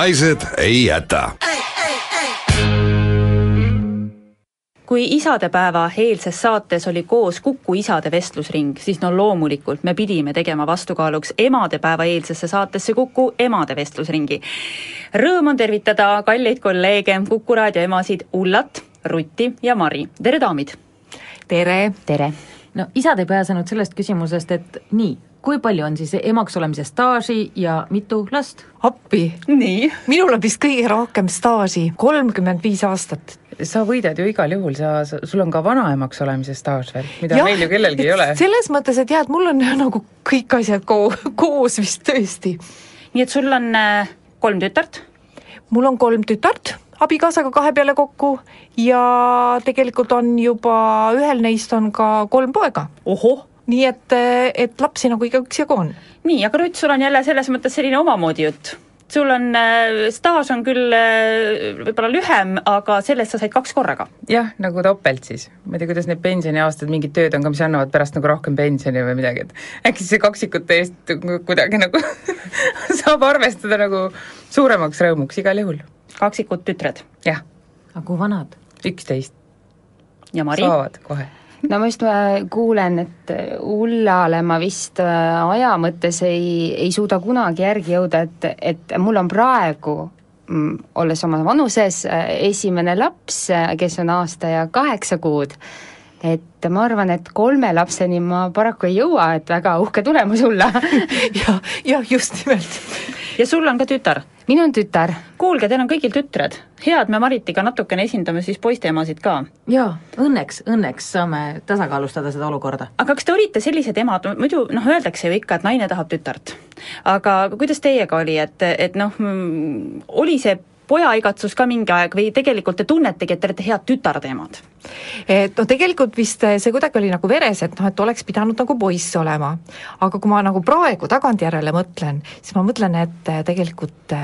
Naised ei jäta kui isadepäeva eilses saates oli koos Kuku isade vestlusring, siis no loomulikult me pidime tegema vastukaaluks emadepäeva eelsesse saatesse Kuku emade vestlusringi. Rõõm on tervitada kalleid kolleege Kuku raadio emasid Ullat, Rutti ja Mari, tere daamid! tere! tere! no isad ei pääsenud sellest küsimusest, et nii, kui palju on siis emaks olemise staaži ja mitu last? appi! nii? minul on vist kõige rohkem staaži, kolmkümmend viis aastat. sa võidad ju igal juhul, sa, sul on ka vanaemaks olemise staaž veel, mida ja, meil ju kellelgi ei ole. selles mõttes, et jah, et mul on nagu kõik asjad ko koos vist tõesti. nii et sul on äh, kolm tütart? mul on kolm tütart, abikaasaga kahe peale kokku ja tegelikult on juba, ühel neist on ka kolm poega. ohoh! Nii et, et lapsi nagu ikka üksjagu on. nii, aga Rutt, sul on jälle selles mõttes selline omamoodi jutt sul on äh,, staaž on küll äh, võib-olla lühem, aga sellest sa said kaks korraga. jah, nagu topelt siis. ma ei tea, kuidas need pensioniaastad, mingid tööd on ka, mis annavad pärast nagu rohkem pensioni või midagi, et äkki see kaksikute eest kuidagi nagu saab arvestada nagu suuremaks rõõmuks igal juhul. kaksikud tütred? jah. aga kui vanad? üksteist. ja Mari? saavad kohe no ma just äh, kuulen, et Ullale ma vist äh, aja mõttes ei, ei suuda kunagi järgi jõuda, et, et mul on praegu mm, olles oma vanuses, äh, esimene laps, kes on aasta ja kaheksa kuud, et ma arvan, et kolme lapseni ma paraku ei jõua, et väga uhke tulemus olla ja, jah, just nimelt. ja sul on ka tütar? Minul on tütar. kuulge, teil on kõigil tütred. hea, et me Maritiga natukene esindame siis poiste emasid ka. jaa, õnneks, õnneks saame tasakaalustada seda olukorda. aga kas te olite sellised emad, muidu noh, öeldakse ju ikka, et naine tahab tütart. aga kuidas teiega oli, et, et noh, oli see poja igatsus ka mingi aeg või tegelikult te tunnetegi, et te olete head tütardeemad? et no tegelikult vist see kuidagi oli nagu veres, et noh, et oleks pidanud nagu poiss olema. aga kui ma nagu praegu tagantjärele mõtlen, siis ma mõtlen, et tegelikult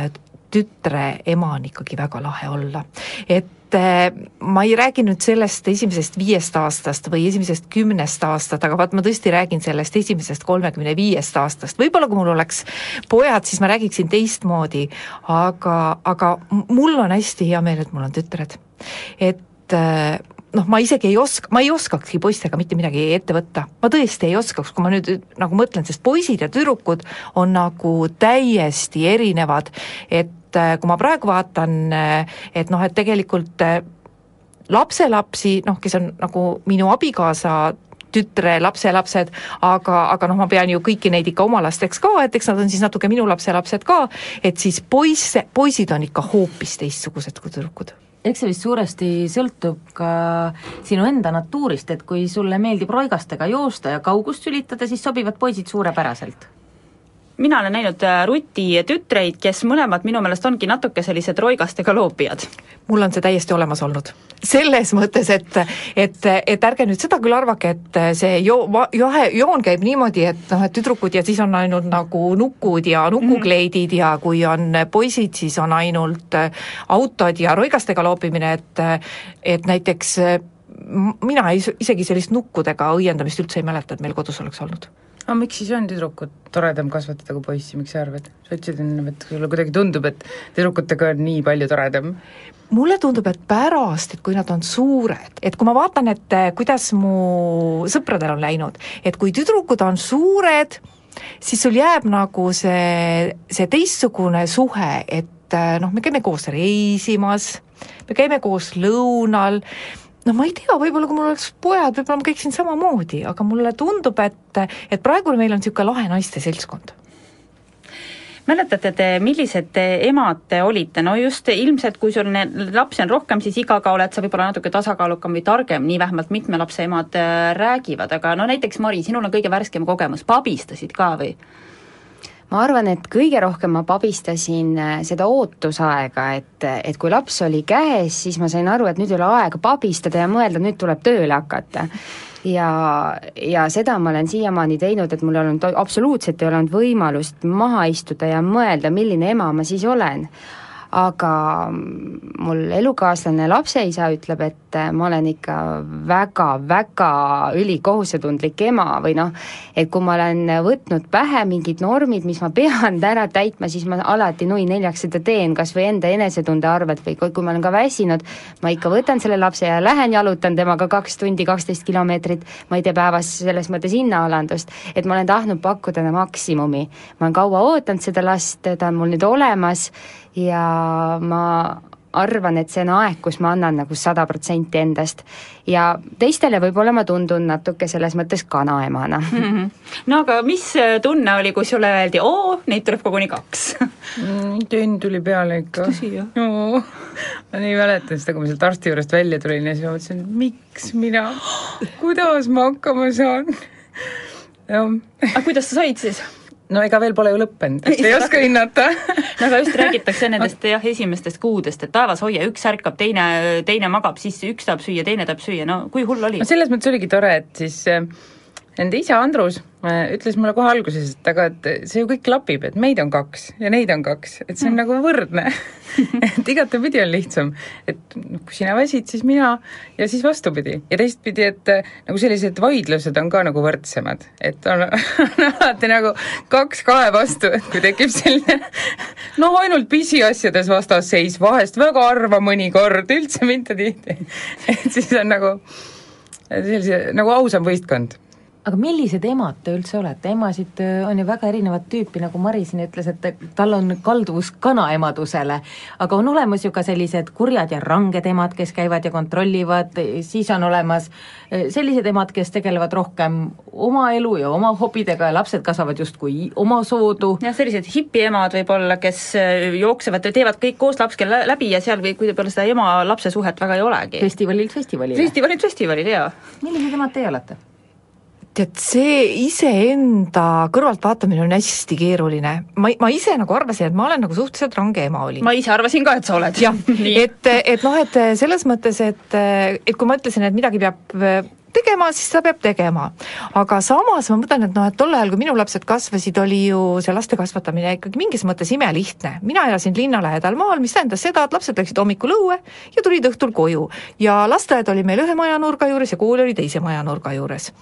tütre ema on ikkagi väga lahe olla. et ma ei räägi nüüd sellest esimesest viiest aastast või esimesest kümnest aastat, aga vaat ma tõesti räägin sellest esimesest kolmekümne viiest aastast, võib-olla kui mul oleks pojad, siis ma räägiksin teistmoodi, aga, aga mul on hästi hea meel, et mul on tütred. et noh, ma isegi ei oska, ma ei oskakski poistega mitte midagi ette võtta, ma tõesti ei oskaks, kui ma nüüd nagu mõtlen, sest poisid ja tüdrukud on nagu täiesti erinevad, et kui ma praegu vaatan, et noh, et tegelikult lapselapsi, noh, kes on nagu minu abikaasa tütre lapselapsed, aga, aga noh, ma pean ju kõiki neid ikka oma lasteks ka, et eks nad on siis natuke minu lapselapsed ka, et siis poisse, poisid on ikka hoopis teistsugused kui tüdrukud. Eks see vist suuresti sõltub ka sinu enda natuurist, et kui sulle meeldib roigastega joosta ja kaugust sülitada, siis sobivad poisid suurepäraselt mina olen näinud äh, Ruti tütreid, kes mõlemad minu meelest ongi natuke sellised roigastega loopijad. mul on see täiesti olemas olnud. selles mõttes, et, et, et ärge nüüd seda küll arvake, et see jo-, johe, joon käib niimoodi, et noh, et tüdrukud ja siis on ainult nagu nukud ja nukukleidid ja kui on poisid, siis on ainult autod ja roigastega loopimine, et et näiteks mina ei, isegi sellist nukkudega õiendamist üldse ei mäleta, et meil kodus oleks olnud aga miks siis on tüdrukut toredam kasvatada kui poissi, miks sa arvad? sa ütlesid enne, et sulle kuidagi tundub, et tüdrukutega on nii palju toredam. mulle tundub, et pärast, et kui nad on suured, et kui ma vaatan, et eh, kuidas mu sõpradel on läinud, et kui tüdrukud on suured, siis sul jääb nagu see, see teistsugune suhe, et eh, noh, me käime koos reisimas, me käime koos lõunal, no ma ei tea, võib-olla kui mul oleks pojad, võib-olla ma käiksin samamoodi, aga mulle tundub, et, et praegu meil on niisugune lahe naiste seltskond. Mäletate te, millised te emad te olite, no just ilmselt, kui sul lapsi on rohkem, siis igaga oled sa võib-olla natuke tasakaalukam või targem, nii vähemalt mitme lapse emad äh, räägivad, aga no näiteks Mari, sinul on kõige värskem kogemus, pabistasid ka või? Ma arvan, et kõige rohkem ma pabistasin äh, seda ootusaega, et, et kui laps oli käes, siis ma sain aru, et nüüd ei ole aega pabistada ja mõelda, nüüd tuleb tööle hakata. ja, ja seda ma olen siiamaani teinud, et mul ei olnud, absoluutselt ei olnud võimalust maha istuda ja mõelda, milline ema ma siis olen aga mul elukaaslane lapseisa ütleb, et ma olen ikka väga-väga ülikohusetundlik ema või noh, et kui ma olen võtnud pähe mingid normid, mis ma pean ära täitma, siis ma alati nui neljaks seda teen, kas või enda enesetunde arvelt või kui, kui ma olen ka väsinud, ma ikka võtan selle lapse ja lähen jalutan temaga kaks tundi, kaksteist kilomeetrit, ma ei tee päevas selles mõttes hinnaalandust, et ma olen tahtnud pakkuda maksimumi. ma olen kaua ootanud seda last, ta on mul nüüd olemas ja ma arvan, et see on aeg, kus ma annan nagu sada protsenti endast. ja teistele võib-olla ma tundun natuke selles mõttes kanaemana mm. -hmm. no aga mis tunne oli, kui sulle öeldi, oo, neid tuleb koguni kaks mm,? tönn tuli peale ikka. no, ma nii mäletan seda, kui ma sealt arsti juurest välja tulin ja siis ma mõtlesin, et miks mina, kuidas ma hakkama saan? aga kuidas sa said siis? No ega veel pole ju lõppenud, et ei oska hinnata no aga just räägitakse nendest jah, esimestest kuudest, et taevas hoia, üks ärkab, teine, teine magab, siis üks tahab süüa, teine tahab süüa, no kui hull oli? no selles mõttes oligi tore, et siis äh, nende isa Andrus ütles mulle kohe alguses, et aga et see ju kõik klapib, et meid on kaks ja neid on kaks, et see on mm. nagu võrdne. Et igatepidi on lihtsam, et kui sina väsid, siis mina ja siis vastupidi. ja teistpidi, et äh, nagu sellised vaidlused on ka nagu võrdsemad, et on, on alati nagu kaks kahe vastu, et kui tekib selline noh, ainult pisiasjades vastasseis, vahest väga harva mõnikord, üldse mitte tihti. Et siis on nagu sellise, nagu ausam võistkond aga millised emad te üldse olete, emasid äh, on ju väga erinevat tüüpi, nagu Mari siin ütles, et tal on kalduvus kanaemadusele, aga on olemas ju ka sellised kurjad ja ranged emad, kes käivad ja kontrollivad, siis on olemas äh, sellised emad, kes tegelevad rohkem oma elu ja oma hobidega ja lapsed kasvavad justkui omasoodu. jah, sellised hipiemad võib-olla, kes äh, jooksevad ja teevad kõik koos lapsega läbi ja seal võib-olla seda ema-lapse suhet väga ei olegi. festivalilt festivalile. festivalilt festivalile, jaa. millised emad teie olete? Tead, see iseenda kõrvaltvaatamine on hästi keeruline. ma, ma ise nagu arvasin, et ma olen nagu suhteliselt range ema olin. ma ise arvasin ka, et sa oled. jah, et, et noh, et selles mõttes, et, et kui ma ütlesin, et midagi peab tegema, siis ta peab tegema. aga samas ma mõtlen, et noh, et tol ajal, kui minu lapsed kasvasid, oli ju see laste kasvatamine ikkagi mingis mõttes imelihtne. mina elasin linna lähedal maal, mis tähendas seda, et lapsed läksid hommikul õue ja tulid õhtul koju. ja lasteaed oli meil ühe majanurga juures ja kool oli teise majanurga juures.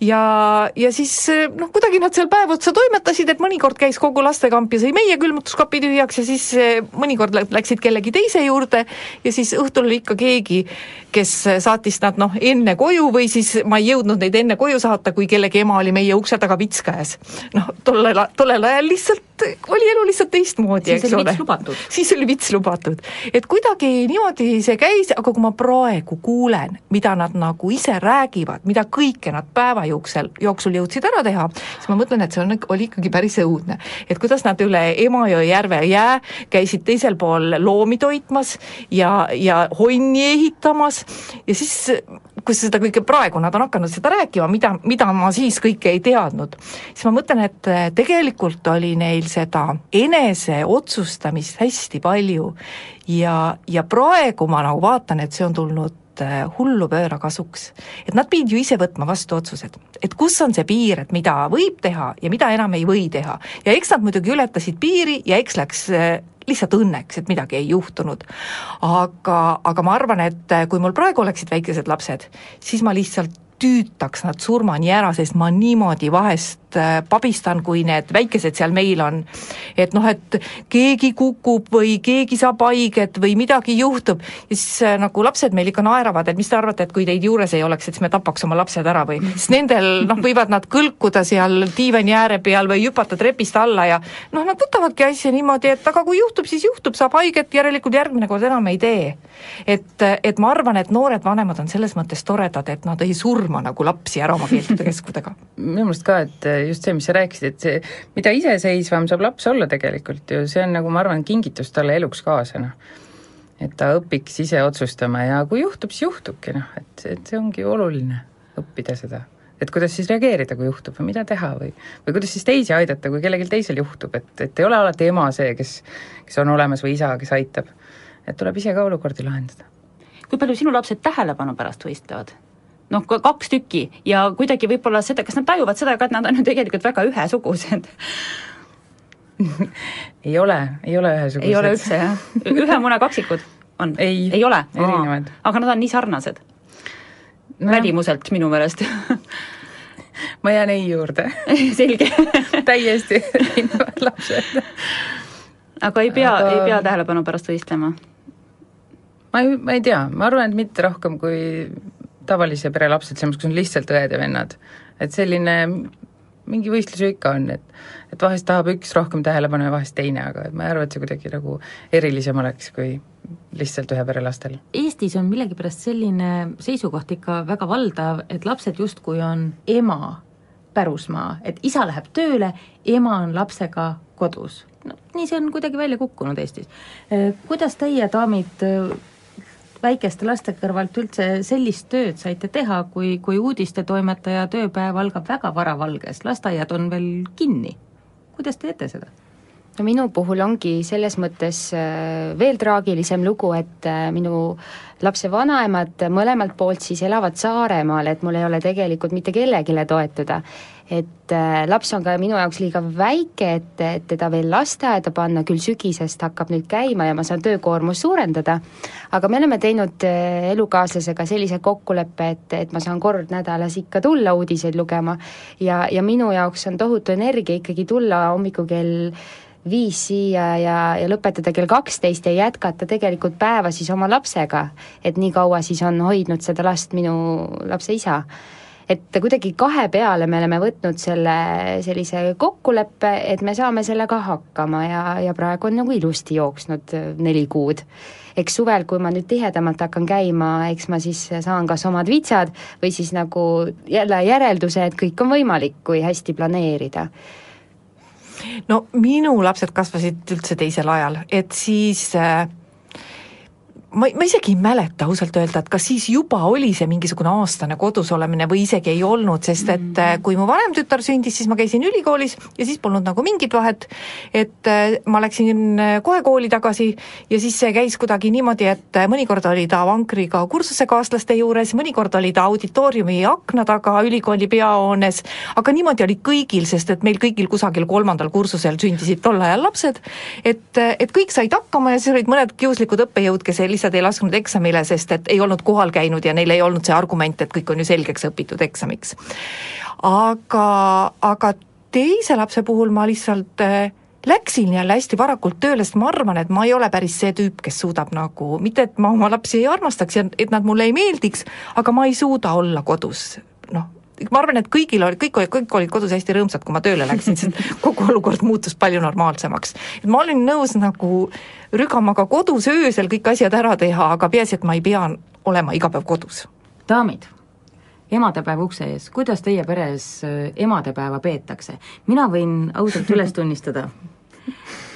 ja, ja siis noh, kuidagi nad seal päev otsa toimetasid, et mõnikord käis kogu lastekamp ja sõi meie külmutuskapi tühjaks ja siis mõnikord läksid kellegi teise juurde ja siis õhtul oli ikka keegi, kes saatis nad noh, enne koju või siis ma ei jõudnud neid enne koju saata, kui kellegi ema oli meie ukse taga vits käes. noh, tollel, tollel ajal lihtsalt oli elu lihtsalt teistmoodi, eks ole. siis oli vits lubatud. et kuidagi niimoodi see käis, aga kui ma praegu kuulen, mida nad nagu ise räägivad, mida kõike nad päeva jooksul, jooksul jõudsid ära teha, siis ma mõtlen, et see on, oli ikkagi päris õudne. et kuidas nad üle Emajõe järve jää käisid teisel pool loomi toitmas ja, ja honni ehitamas ja siis kus seda kõike praegu nad on hakanud seda rääkima, mida, mida ma siis kõike ei teadnud, siis ma mõtlen, et äh, tegelikult oli neil seda eneseotsustamist hästi palju. Ja, ja praegu ma nagu vaatan, et see on tulnud hullupööra kasuks. et nad pidid ju ise võtma vastu otsused, et kus on see piir, et mida võib teha ja mida enam ei või teha. ja eks nad muidugi ületasid piiri ja eks läks äh, lihtsalt õnneks, et midagi ei juhtunud. aga, aga ma arvan, et äh, kui mul praegu oleksid väikesed lapsed, siis ma lihtsalt tüütaks nad surmani ära, sest ma niimoodi vahest äh, pabistan, kui need väikesed seal meil on. et noh, et keegi kukub või keegi saab haiget või midagi juhtub ja siis äh, nagu lapsed meil ikka naeravad, et mis te arvate, et kui teid juures ei oleks, et siis me tapaks oma lapsed ära või, sest nendel noh, võivad nad kõlkuda seal diivani ääre peal või hüpata trepist alla ja noh, nad võtavadki asja niimoodi, et aga kui juhtub, siis juhtub, saab haiget, järelikult järgmine kord enam ei tee. et, et ma arvan, et noored vanemad on selles mõttes toredad, et nad ei surma nagu lapsi ära oma keeldude keskudega minu meelest ka, et just see, mis sa rääkisid, et see, mida iseseisvam saab laps olla tegelikult ju, see on nagu ma arvan, kingitus talle eluks kaasa, noh. et ta õpiks ise otsustama ja kui juhtub, siis juhtubki, noh, et, et see ongi oluline, õppida seda. et kuidas siis reageerida, kui juhtub või mida teha või, või kuidas siis teisi aidata, kui kellelgi teisel juhtub, et, et ei ole alati ema see, kes, kes on olemas või isa, kes aitab. et tuleb ise ka olukordi lahendada. kui palju sinu lapsed tähelepanu pärast võistlevad? Noh, kaks tükki ja kuidagi võib-olla seda, kas nad tajuvad seda ka, et nad on ju tegelikult väga ühesugused? ei ole, ei ole ühesugused. ei ole üldse, jah? ühe mune kaksikud on? ei, ei ole? erinevad. aga nad on nii sarnased no.? välimuselt minu meelest ma jään ei juurde selge täiesti erinevad lapsed. aga ei pea aga..., ei pea tähelepanu pärast võistlema? ma ei, ma ei tea, ma arvan, et mitte rohkem kui tavalise pere lapsed, selles mõttes, kus on lihtsalt õed ja vennad. et selline mingi võistlus ju ikka on, et et vahest tahab üks rohkem tähelepanu ja vahest teine, aga et ma ei arva, et see kuidagi nagu erilisem oleks kui lihtsalt ühe pere lastel. Eestis on millegipärast selline seisukoht ikka väga valdav, et lapsed justkui on ema pärusmaa, et isa läheb tööle, ema on lapsega kodus. no nii see on kuidagi välja kukkunud Eestis. Kuidas teie, daamid, väikeste laste kõrvalt üldse sellist tööd saite teha, kui, kui uudistetoimetaja tööpäev algab väga varavalges, lasteaiad on veel kinni? kuidas te teete seda? No minu puhul ongi selles mõttes äh, veel traagilisem lugu, et äh, minu lapse vanaemad mõlemalt poolt siis elavad Saaremaal, et mul ei ole tegelikult mitte kellelegi toetuda. et äh, laps on ka minu jaoks liiga väike, et, et teda veel lasteaeda panna, küll sügisest hakkab nüüd käima ja ma saan töökoormust suurendada, aga me oleme teinud elukaaslasega sellise kokkuleppe, et, et ma saan kord nädalas ikka tulla uudiseid lugema ja, ja minu jaoks on tohutu energia ikkagi tulla hommikul kell viis siia ja, ja lõpetada kell kaksteist ja jätkata tegelikult päeva siis oma lapsega. et nii kaua siis on hoidnud seda last minu lapse isa. et kuidagi kahe peale me oleme võtnud selle sellise kokkuleppe, et me saame sellega hakkama ja, ja praegu on nagu ilusti jooksnud neli kuud. eks suvel, kui ma nüüd tihedamalt hakkan käima, eks ma siis saan kas omad vitsad või siis nagu jälle järelduse, et kõik on võimalik, kui hästi planeerida no minu lapsed kasvasid üldse teisel ajal, et siis äh, ma, ma isegi ei mäleta ausalt öelda, et kas siis juba oli see mingisugune aastane kodus olemine või isegi ei olnud, sest et äh, kui mu vanem tütar sündis, siis ma käisin ülikoolis ja siis polnud nagu mingit vahet, et äh, ma läksin äh, kohe kooli tagasi ja siis see käis kuidagi niimoodi, et mõnikord oli ta vankriga kursusekaaslaste juures, mõnikord oli ta auditooriumi akna taga ülikooli peahoones, aga niimoodi oli kõigil, sest et meil kõigil kusagil kolmandal kursusel sündisid tol ajal lapsed, et, et kõik said hakkama ja siis olid mõned kiuslikud õppejõud, kes lihtsalt ei lasknud eksamile, sest et ei olnud kohal käinud ja neil ei olnud see argument, et kõik on ju selgeks õpitud eksamiks. aga, aga teise lapse puhul ma lihtsalt äh, läksin jälle hästi varakult tööle, sest ma arvan, et ma ei ole päris see tüüp, kes suudab nagu, mitte et ma oma lapsi ei armastaks ja et nad mulle ei meeldiks, aga ma ei suuda olla kodus, noh, ma arvan, et kõigil oli, kõik olid, kõik olid kodus hästi rõõmsad, kui ma tööle läksin, sest kogu olukord muutus palju normaalsemaks. et ma olin nõus nagu rügama ka kodus öösel kõik asjad ära teha, aga peaasi, et ma ei pea olema iga päev kodus. daamid, emadepäev ukse ees, kuidas teie peres äh, emadepäeva peetakse? mina võin ausalt üles tunnistada,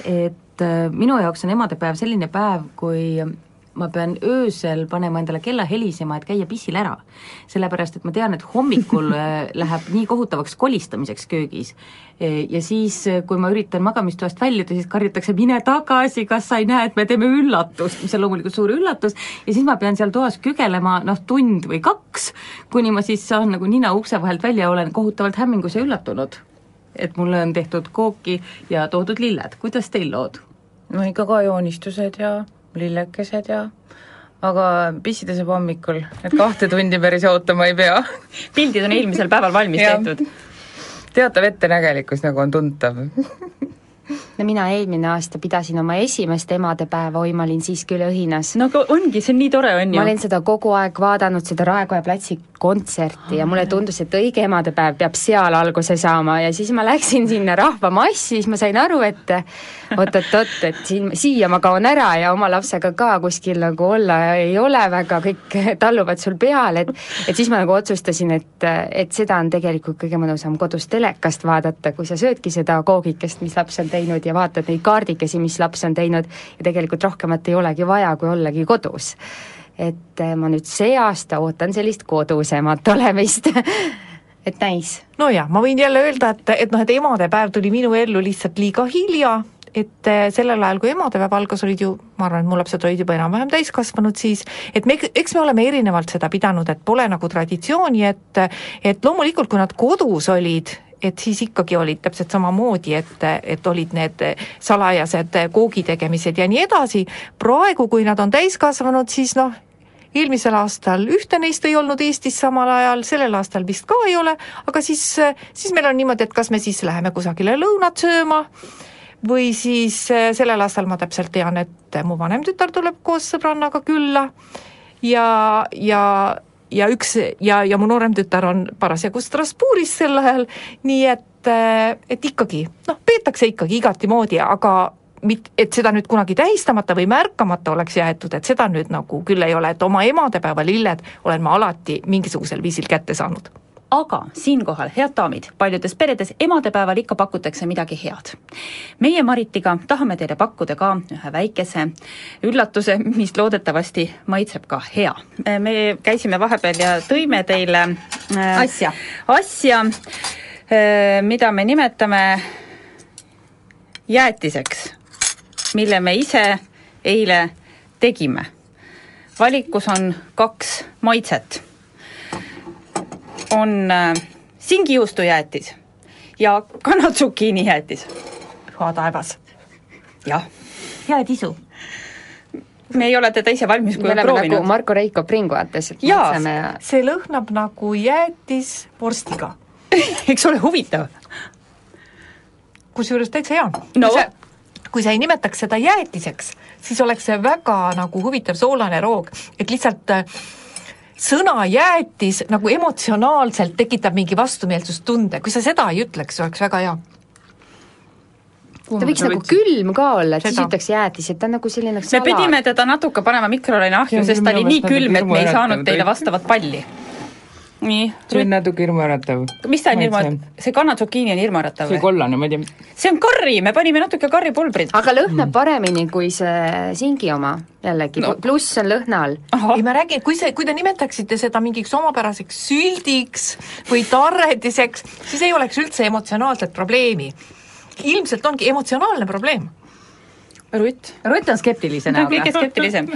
et äh, minu jaoks on emadepäev selline päev, kui ma pean öösel panema endale kella helisema, et käia pissil ära. sellepärast, et ma tean, et hommikul äh, läheb nii kohutavaks kolistamiseks köögis. ja siis, kui ma üritan magamistoast väljuda, siis karjutakse, mine tagasi, kas sa ei näe, et me teeme üllatust, mis on loomulikult suur üllatus, ja siis ma pean seal toas kügelema noh, tund või kaks, kuni ma siis saan nagu nina ukse vahelt välja ja olen kohutavalt hämmingus ja üllatunud et mulle on tehtud kooki ja toodud lilled, kuidas teil lood? no ikka ka joonistused ja lillekesed ja aga pissida saab hommikul, et kahte tundi päris ootama ei pea. pildid on eelmisel päeval valmis tehtud. teatav ettenägelikkus nagu on tuntav no mina eelmine aasta pidasin oma esimest emadepäeva, oi, ma olin siis küll õhinas. no aga ongi, see on nii tore, on ju. ma olen seda kogu aeg vaadanud, seda Raekoja platsi kontserti ja mulle tundus, et õige emadepäev peab seal alguse saama ja siis ma läksin sinna rahvamassi, siis ma sain aru, et oot-oot-oot, et siin, siia ma kaon ära ja oma lapsega ka kuskil nagu olla ei ole väga, kõik talluvad sul peal, et et siis ma nagu otsustasin, et, et seda on tegelikult kõige mõnusam kodus telekast vaadata, kui sa söödki seda koogikest, mis laps on teinud ja vaatad neid kaardikesi, mis laps on teinud ja tegelikult rohkemat ei olegi vaja, kui ollagi kodus et eh, ma nüüd see aasta ootan sellist kodusemat olemist et näis. no jaa, ma võin jälle öelda, et, et noh, et emadepäev tuli minu ellu lihtsalt liiga hilja, et eh, sellel ajal, kui emadepäev algas, olid ju, ma arvan, et mu lapsed olid juba enam-vähem täiskasvanud siis, et me, eks me oleme erinevalt seda pidanud, et pole nagu traditsiooni, et et loomulikult, kui nad kodus olid, et siis ikkagi olid täpselt samamoodi, et, et olid need salajased koogitegemised ja nii edasi, praegu, kui nad on täiskasvanud, siis noh, eelmisel aastal ühte neist ei olnud Eestis samal ajal, sellel aastal vist ka ei ole, aga siis, siis meil on niimoodi, et kas me siis läheme kusagile lõunat sööma või siis sellel aastal ma täpselt tean, et mu vanem tütar tuleb koos sõbrannaga külla ja, ja ja üks ja, ja mu noorem tütar on parasjagu Strasbourgis sel ajal, nii et, et ikkagi noh, peetakse ikkagi igatimoodi, aga mit-, et seda nüüd kunagi tähistamata või märkamata oleks jäetud, et seda nüüd nagu küll ei ole, et oma emadepäeva lilled olen ma alati mingisugusel viisil kätte saanud aga siinkohal, head daamid, paljudes peredes emadepäeval ikka pakutakse midagi head. meie Maritiga tahame teile pakkuda ka ühe väikese üllatuse, mis loodetavasti maitseb ka hea. me käisime vahepeal ja tõime teile äh, asja, asja, äh, mida me nimetame jäätiseks, mille me ise eile tegime. valikus on kaks maitset on äh, singijuustujäätis ja kanatsukiinijäätis. püha taevas. jah. hea tisu. me ei ole teda ise valmis oleme proovinud nagu Marko Reiko pringuates, et Jaa, maitseme ja see lõhnab nagu jäätis vorstiga. eks ole huvitav? kusjuures täitsa hea no.. kui sa, kui sa ei nimetaks seda jäätiseks, siis oleks see väga nagu huvitav soolane roog, et lihtsalt äh, sõna jäätis nagu emotsionaalselt tekitab mingi vastumeelsustunde, kui sa seda ei ütleks, oleks väga hea. ta võiks nagu külm ka olla, et siis Seda. ütleks jäätis, et ta on nagu selline me salat. pidime teda natuke panema mikrolaine ahju, sest ta oli nii külm, et me ei saanud teile vastavat palli. Nii, see on natuke hirmuäratav. mis ta on hirmu, see kanatsukiini on hirmuäratav see või? kollane, ma ei tea, see on karri, me panime natuke karripulbrit. aga lõhnab paremini kui see singi oma jällegi No. pluss on lõhna all. ei ma räägin, kui see, kui te nimetaksite seda mingiks omapäraseks süldiks või tarrediseks, siis ei oleks üldse emotsionaalset probleemi. ilmselt ongi emotsionaalne probleem. Rutt. Rutt on skeptilise on kõige näoga. skeptilisem.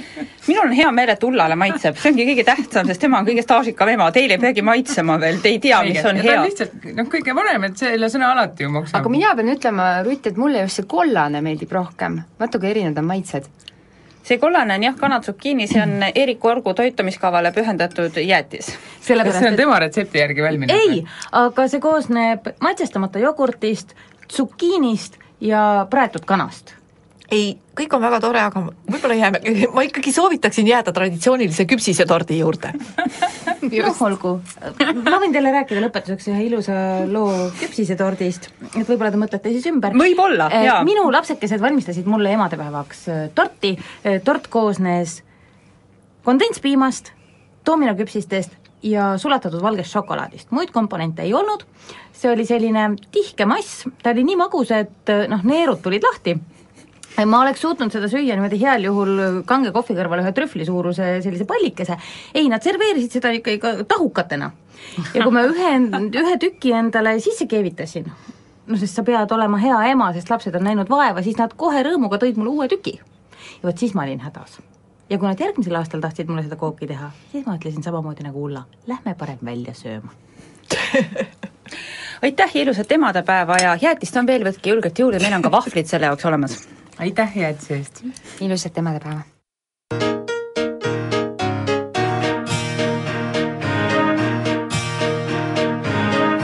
minul on hea meel, et Ullale maitseb, see ongi kõige tähtsam, sest tema on kõige staažikam ema, teil ei peagi maitsema veel, te ei tea, mis on ta hea on. lihtsalt noh, kõige parem, et selles on alati ju maksab. aga mina pean ütlema, Rutt, et mulle just see kollane meeldib rohkem, vaata kui erinevad on maitsed. see kollane on jah, kanatsukiini, see on Erik Orgu toitumiskavale pühendatud jäätis. kas see on tema retsepti järgi valminud? ei, aga see koosneb maitsestamata jogurtist, tsukiinist ja praetud kanast ei, kõik on väga tore, aga võib-olla jääme, ma ikkagi soovitaksin jääda traditsioonilise küpsisetordi juurde. noh, olgu. ma võin teile rääkida lõpetuseks ühe ilusa loo küpsisetordist, et võib-olla te mõtlete siis ümber. Võib-olla, jaa. minu lapsekesed valmistasid mulle emadepäevaks äh, torti, tort koosnes kondentspiimast, doominoküpsistest ja sulatatud valgest šokolaadist, muid komponente ei olnud, see oli selline tihke mass, ta oli nii magus, et noh, neerud tulid lahti ma oleks suutnud seda süüa niimoodi heal juhul kange kohvi kõrval ühe trühvli suuruse sellise pallikese, ei, nad serveerisid seda ikkagi ka tahukatena. ja kui ma ühe, ühe tüki endale sisse keevitasin, no sest sa pead olema hea ema, sest lapsed on näinud vaeva, siis nad kohe rõõmuga tõid mulle uue tüki. ja vot siis ma olin hädas. ja kui nad järgmisel aastal tahtsid mulle seda kooki teha, siis ma ütlesin samamoodi nagu Ulla, lähme parem välja sööma. aitäh ja ilusat emadepäeva ja jäätist on veel, võtke julgelt juurde, meil on ka vahvlid selle jaoks olemas. Aitäh jäätise eest! ilusat emadepäeva!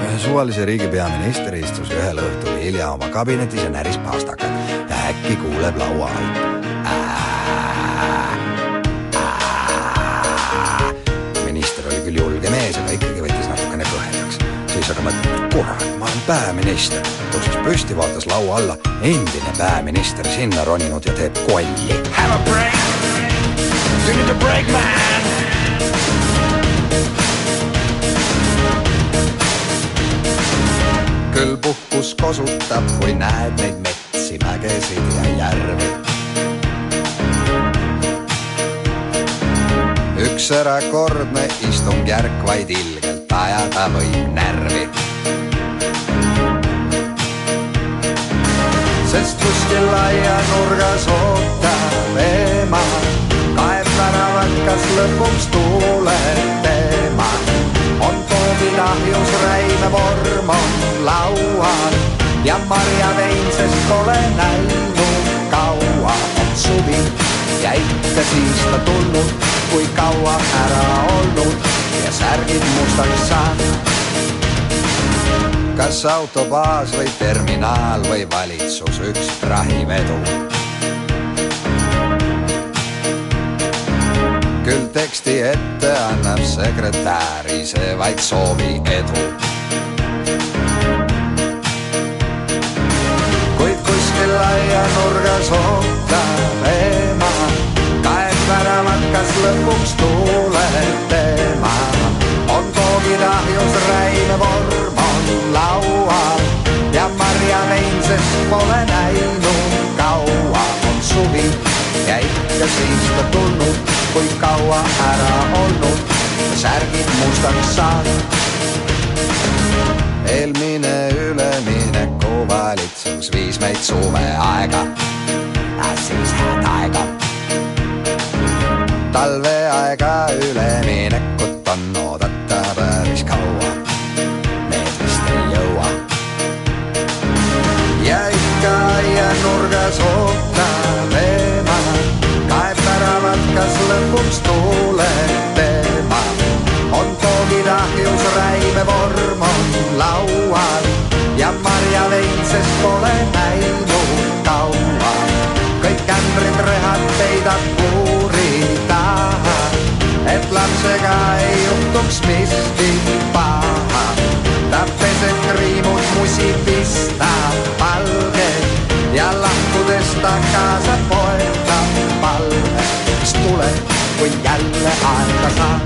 ühe suvalise riigi peaminister istus ühel õhtul hilja oma kabinetis ja näris pastakat ja äkki kuuleb laua alt. minister oli küll julge mees, aga ikkagi võttis natukene kõhedaks. siis aga mõtles, kurat, ma olen peaminister. tõusis püsti, vaatas laua alla, endine peaminister sinna roninud ja teeb kolli. Have a break. You need a break, man. küll puhkus kosutab, kui näed neid metsi, mägesid ja järvi. üks erakordne istungjärk vaid ilgelt ajada võib närvi. Sest kuskil aianurgas ootab ema, kaeb väravat, kas lõpuks tuuleb tema. on koogilahjus räime vorm on laual. Ja marjavein, sest pole näinud kaua, on suvi ja ikka siis ta tulnud, kui kaua ära olnud. Ja särgid mustaks saanud kas autobaas või terminaal või valitsus, üks prahivedu. küll teksti ette annab sekretär, ise vaid soovi edu. kuid kuskil aianurgas ootab ema, kaeb väravat, kas lõpuks tuuleb tema. on koogilahjus räime vorm sest pole näinud kaua, on suvi. Ja ikka siis ta tulnud, kui kaua ära olnud, särgid mustaks saanud. eelmine üleminekuvalitsus viis meid suveaega, siis hädaega. talveaega üleminekut on oodata lõpuks tuuleb tema. on koogilahjus räime vorm on laual ja marjavein, sest pole näinud kaua. kõik ämbrid rehad peidab puuri taha, et lapsega ei juhtuks miski paha ta peseb kriimud, musi pistab valged ja lahkudes ta kaasa poetab palve, mis tuleb, kui jälle aega saab.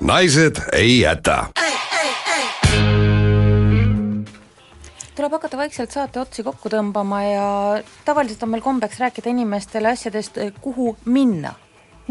naised ei jäta. tuleb hakata vaikselt saate otsi kokku tõmbama ja tavaliselt on meil kombeks rääkida inimestele asjadest, kuhu minna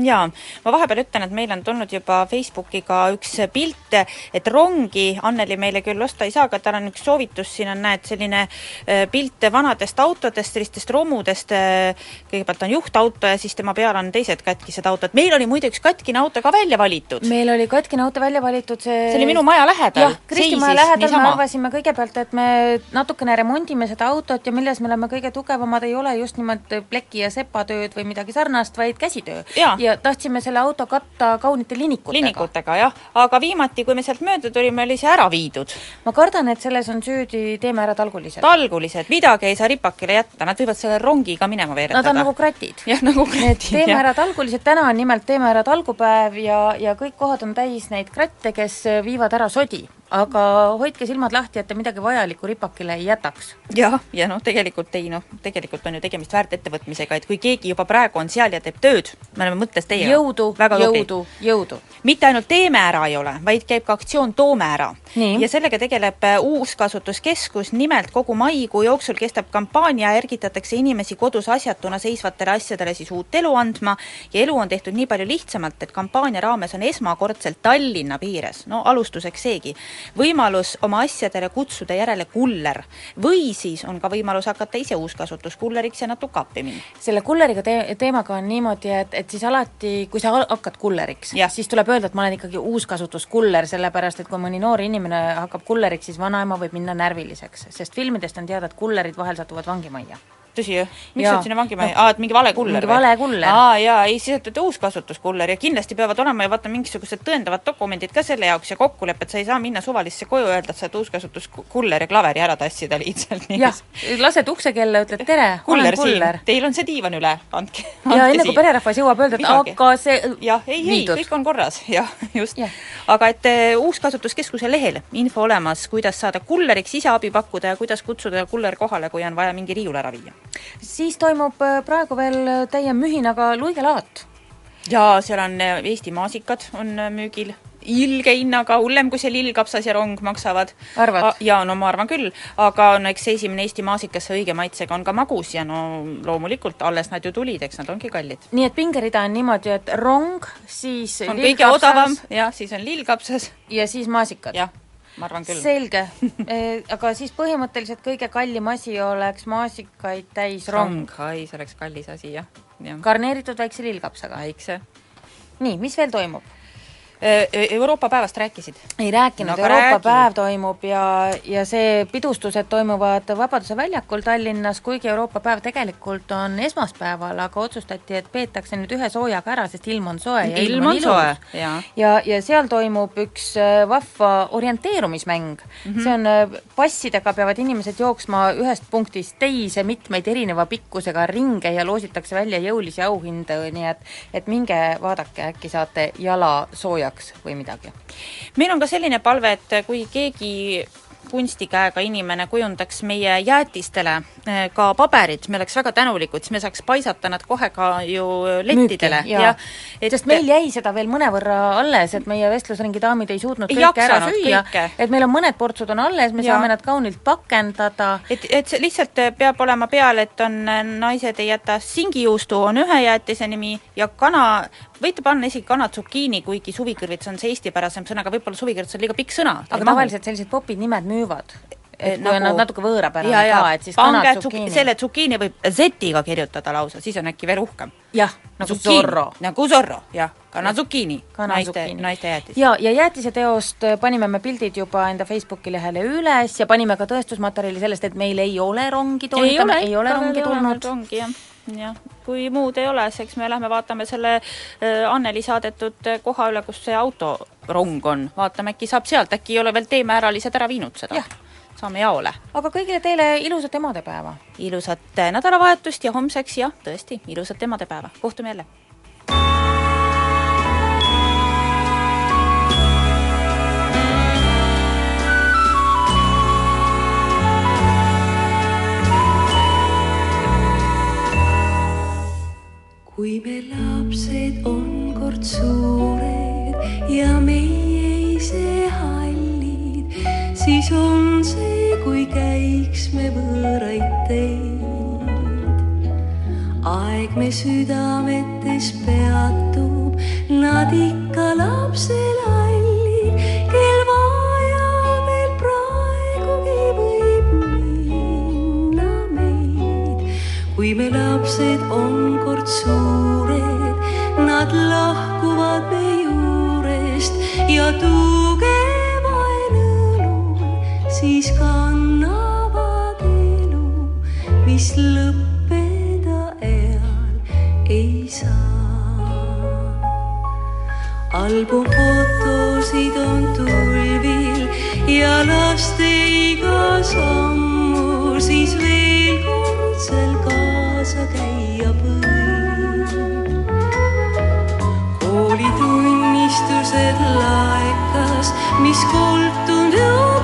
jaa, ma vahepeal ütlen, et meil on tulnud juba Facebooki ka üks pilt, et rongi Anneli meile küll osta ei saa, aga tal on üks soovitus, siin on, näed, selline äh, pilt vanadest autodest, sellistest romudest, äh, kõigepealt on juhtauto ja siis tema peal on teised katkised autod. meil oli muide üks katkine auto ka välja valitud. meil oli katkine auto välja valitud, see see oli minu maja lähedal. jah, Kristi maja lähedal me arvasime kõigepealt, et me natukene remondime seda autot ja milles me oleme kõige tugevamad, ei ole just nimelt pleki ja sepatööd või midagi sarnast, vaid käsitöö. Jaa. Ja tahtsime selle auto katta kaunite linikutega. linikutega, jah. aga viimati, kui me sealt mööda tulime, oli see ära viidud. ma kardan, et selles on süüdi Teeme ära talgulised. talgulised, midagi ei saa ripakile jätta, nad võivad selle rongiga minema veeretada. Nad on nagu kratid. jah, nagu kratid, Teeme ära talgulised, täna on nimelt Teeme ära talgupäev ja, ja kõik kohad on täis neid kratte, kes viivad ära sodi. Aga hoidke silmad lahti, et te midagi vajalikku ripakile ei jätaks. jah, ja noh, tegelikult ei noh, tegelikult on ju tegemist väärtettevõtmisega, et kui keegi juba praegu on seal ja teeb tööd, me oleme mõttes teiega. jõudu, jõudu, jõudu. mitte ainult teeme ära ei ole, vaid käib ka aktsioon Toome ära. ja sellega tegeleb äh, Uuskasutuskeskus, nimelt kogu maikuu jooksul kestab kampaania, ärgitatakse inimesi kodus asjatuna seisvatele asjadele siis uut elu andma ja elu on tehtud nii palju lihtsamalt, et kampaania raames on esmakordselt Tallinna piires, no alustuseks seegi, võimalus oma asjadele kutsuda järele kuller. Või siis on ka võimalus hakata ise uuskasutuskulleriks ja natuke appi minna. selle kulleriga te-, teemaga on niimoodi, et, et siis alati, kui sa hakkad kulleriks, siis tuleb öelda, et ma olen ikkagi uuskasutuskuller, sellepärast et kui mõni noor inimene hakkab kulleriks, siis vanaema võib minna närviliseks, sest filmidest on teada, et kullerid vahel satuvad vangimajja tõsi ju, miks sa sinna vangimajja no., aa, et mingi vale kuller mingi vale kuller. aa jaa, ei siis olete uuskasutuskuller ja kindlasti peavad olema ju vaata mingisugused tõendavad dokumendid ka selle jaoks ja kokkulepped, sa ei saa minna suvalisse koju, öelda, et sa oled uuskasutuskuller ja klaveri ära tassida lihtsalt nii. jah, lased uksekella, ütled tere, olen kuller. Teil on see diivan üle, andke, andke. ja enne kui pererahvas jõuab öelda, et aga see jah, ei, ei, kõik on korras, jah, just. aga et eh, Uuskasutuskeskuse lehel info olemas, kuidas saada kulleriks, ise abi pakkuda ja kuidas kutsuda kuller kohale, kui on vaja mingi riiul ära viia. Siis toimub äh, praegu veel täie mühinaga luigelaat. jaa, seal on eh, Eesti maasikad on müügil ilge hinnaga, hullem kui see lillkapsas ja rong maksavad. jaa, no ma arvan küll, aga no eks esimene Eesti maasikas õige maitsega on ka magus ja no loomulikult, alles nad ju tulid, eks nad ongi kallid. nii et pingerida on niimoodi, et rong, siis on kõige odavam, jah, siis on lillkapsas. ja siis maasikad? jah, ma arvan küll. selge e, aga siis põhimõtteliselt kõige kallim asi oleks maasikaid täis rong. ai, see oleks kallis asi, jah ja.. garneeritud väikse lillkapsaga. väikse. nii, mis veel toimub? Euroopa päevast rääkisid? ei rääkinud No Euroopa räägi. päev toimub ja, ja see pidustused toimuvad Vabaduse väljakul Tallinnas, kuigi Euroopa päev tegelikult on esmaspäeval, aga otsustati, et peetakse nüüd ühe soojaga ära, sest ilm on soe ja ilm on ilus. soe, jaa. ja, ja seal toimub üks äh, vahva orienteerumismäng mm. Mhm. see on, äh, passidega peavad inimesed jooksma ühest punktist teise mitmeid erineva pikkusega ringe ja loositakse välja jõulisi auhinde, nii et et minge vaadake, äkki saate jala soojaks või midagi. meil on ka selline palve, et kui keegi kunstikäega inimene kujundaks meie jäätistele eh, ka paberid, me oleks väga tänulikud, siis me saaks paisata nad kohe ka ju lettidele. ja, et sest meil jäi seda veel mõnevõrra alles, et meie vestlusringi daamid ei suutnud Ei kõike ära süüa et meil on mõned portsud on alles, me Ja. saame nad kaunilt pakendada. et, et see lihtsalt peab olema peal, et on, naised ei jäta singijuustu, on ühe jäätise nimi ja kana, võite panna isegi kanatsukiini, kuigi suvikõrvits on see eestipärasem sõna, aga võib-olla suvikõrvits on liiga pikk sõna. aga tavaliselt sellised popid nimed müüvad. et kui on nad natuke võõrapärane ka, et siis pange kanatsukiini. tsuki- selle tsukiini võib Z-iga kirjutada lausa, siis on äkki veel uhkem. jah, nagu Zorro. nagu Zorro, jah, kanatsukiini, naiste, naiste jäätis. ja, ja jäätiseteost äh, panime me pildid juba enda Facebooki lehele üles ja panime ka tõestusmaterjali sellest, et meil ei ole rongi tulnud, ei ole rongi tulnud. rongi jah, jah, kui muud ei ole, siis eks me lähme vaatame selle äh, Anneli saadetud äh, koha üle, kus see autorong on, vaatame, äkki saab sealt, äkki ei ole veel teemääralised ära viinud seda. saame jaole. aga kõigile teile ilusat emadepäeva! ilusat äh, nädalavahetust ja homseks jah, tõesti, ilusat emadepäeva, kohtume jälle! Kui me lapsed on kord suured ja meie ise hallid, siis on see, kui käiks me võõraid teid. aeg me südametes peatub, nad ikka lapselallid, kui me lapsed on kord suured, nad lahkuvad me juurest ja tugevain õlul siis kannavad elu, mis lõppeda eal ei saa. albumfotosid on tulvil ja laste iga sammu siis veel kord seal kaasa kaasa käia võin. koolitunnistused laekas, mis koltunud õues.